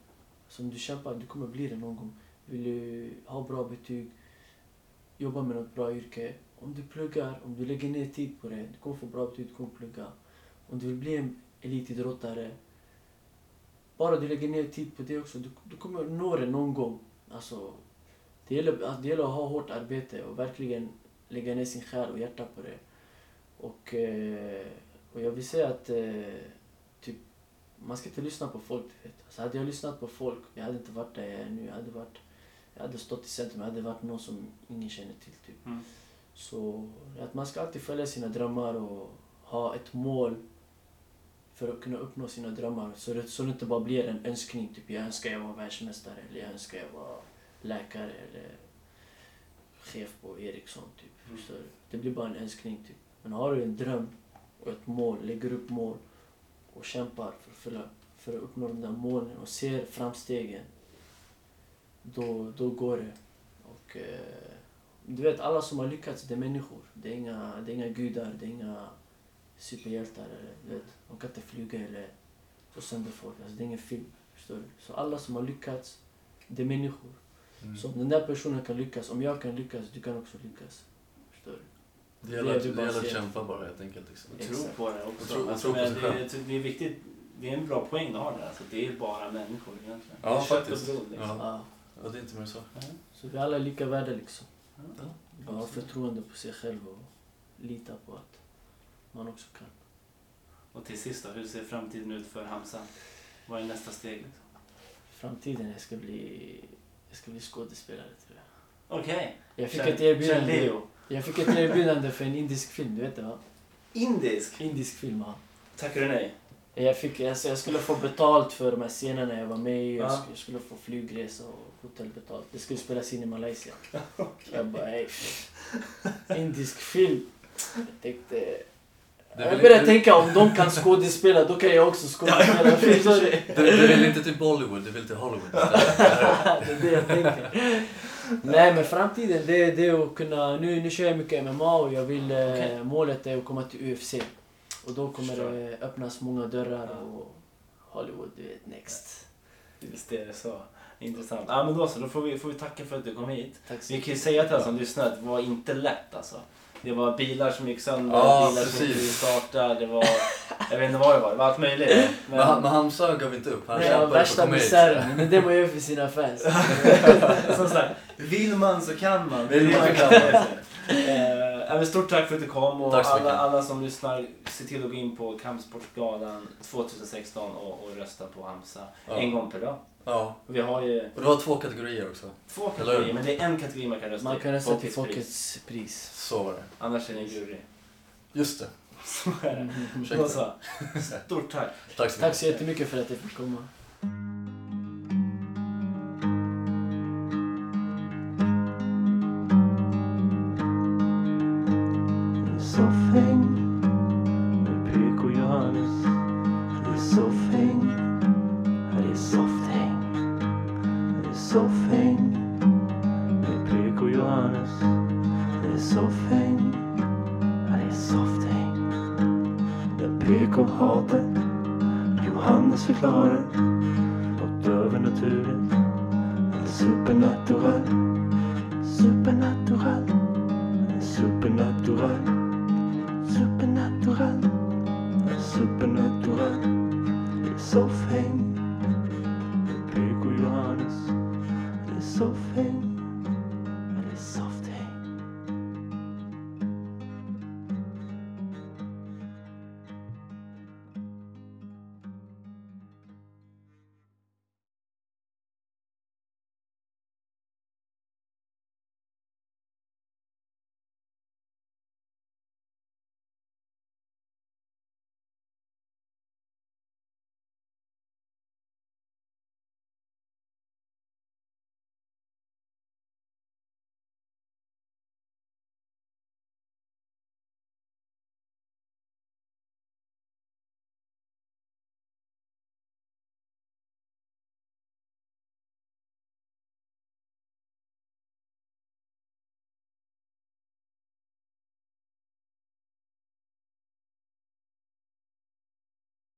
som du kämpar, du kommer bli det någon gång. Vill du ha bra betyg, jobba med något bra yrke. Om du pluggar, om du lägger ner tid på det, du kommer få bra betyg, du kommer plugga. Om du vill bli en elitidrottare, bara du lägger ner tid på det också, du, du kommer nå det någon gång. Alltså, det gäller, alltså, det gäller att ha hårt arbete och verkligen lägga ner sin själ och hjärta på det. Och, eh, och jag vill säga att eh, typ, man ska inte lyssna på folk. Vet. Alltså, hade jag lyssnat på folk, jag hade inte varit där jag är nu. Jag hade, varit, jag hade stått i centrum, jag hade varit någon som ingen känner till. Typ. Mm. Så att man ska alltid följa sina drömmar och ha ett mål för att kunna uppnå sina drömmar. Så det, så det inte bara blir en önskning, typ jag önskar jag var världsmästare eller jag önskar jag var läkare eller chef på Ericsson. Typ. Mm. Så det blir bara en önskning. Typ. Men har du en dröm och ett mål, lägger upp mål och kämpar för att, för att uppnå de där målen och ser framstegen, då, då går det. Och, eh, du vet, alla som har lyckats, det är människor. Det är inga, det är inga gudar, det är inga superhjältar. Eller, du vet, de kan inte flyga eller slå sönder folk. Alltså, det är ingen film. Förstår du? Så alla som har lyckats, det är människor. Mm. Så om den där personen kan lyckas, om jag kan lyckas, du kan också lyckas. Förstår du? Det gäller, Det att, du det bara gäller att kämpa bara helt enkelt. Liksom. Och tro på det också. Tro- alltså, tro på det, är, det är viktigt. Det är en bra poäng du har där. Alltså, det är bara människor egentligen. Ja, det är kött faktiskt. blod liksom. Ja. Ja. Ja, det är inte mer så. Så vi alla är lika värda liksom. Ja. Bara ha förtroende på sig själv och lita på att man också kan. Och till sist då, hur ser framtiden ut för Hamza? Vad är nästa steg? Liksom? Framtiden, jag ska bli, jag ska bli skådespelare tror jag. Okej. Jag fick, ett erbjudande, jag fick ett erbjudande för en indisk film, du vet det va? Indisk. Indisk film ja. Tackar du nej? Jag, fick, alltså, jag skulle få betalt för de här scenerna jag var med i. Jag, Ja. skulle, jag skulle få flygresa och hotellbetalt. Det skulle spelas in i Malaysia. Jag bara, ey. Indisk film. Jag tänkte... Det är Jag väl började inte- tänka om de kan skådespela, då kan jag också skådespela. Förstår du? Du, vill inte till Bollywood, du vill till Hollywood det är det jag tänker. Nej men framtiden det, det är att kunna, nu, nu kör jag mycket MMA och jag vill, eh, Okej. målet är att komma till UFC. Och då kommer Förstår. det öppnas många dörrar Ja. och Hollywood, du vet, next. Visst är det så. Intressant. Ja men då så, då får vi, får vi tacka för att du kom hit. Tack så Vi kan ju säga till alla som lyssnar att det var inte lätt alltså. Det var bilar som gick sönder, Ja, bilar som precis. inte starta, det var... Jag vet inte vad det var, det var allt möjligt. Men, Men, han- men Hamza gav inte upp, han kämpade för att värsta komma hit. misären, men det man gör för sina fans. som sagt, vill man så kan man. Vill man så kan man. Eh, men stort tack för att du kom och Tack så alla, alla som lyssnar, se till att gå in på Kampsportsgalan 2016 och, och rösta på Hamza Ja. en gång per dag. Ja, Vi har ju och det var två kategorier också. två kategorier, men det är en kategori man kan rösta Man kan rösta till Folkets pris. Så var det. Annars är det en jury. Just det. Så är det. Stort tack. Tack så mycket. Tack så jättemycket för att jag fick komma.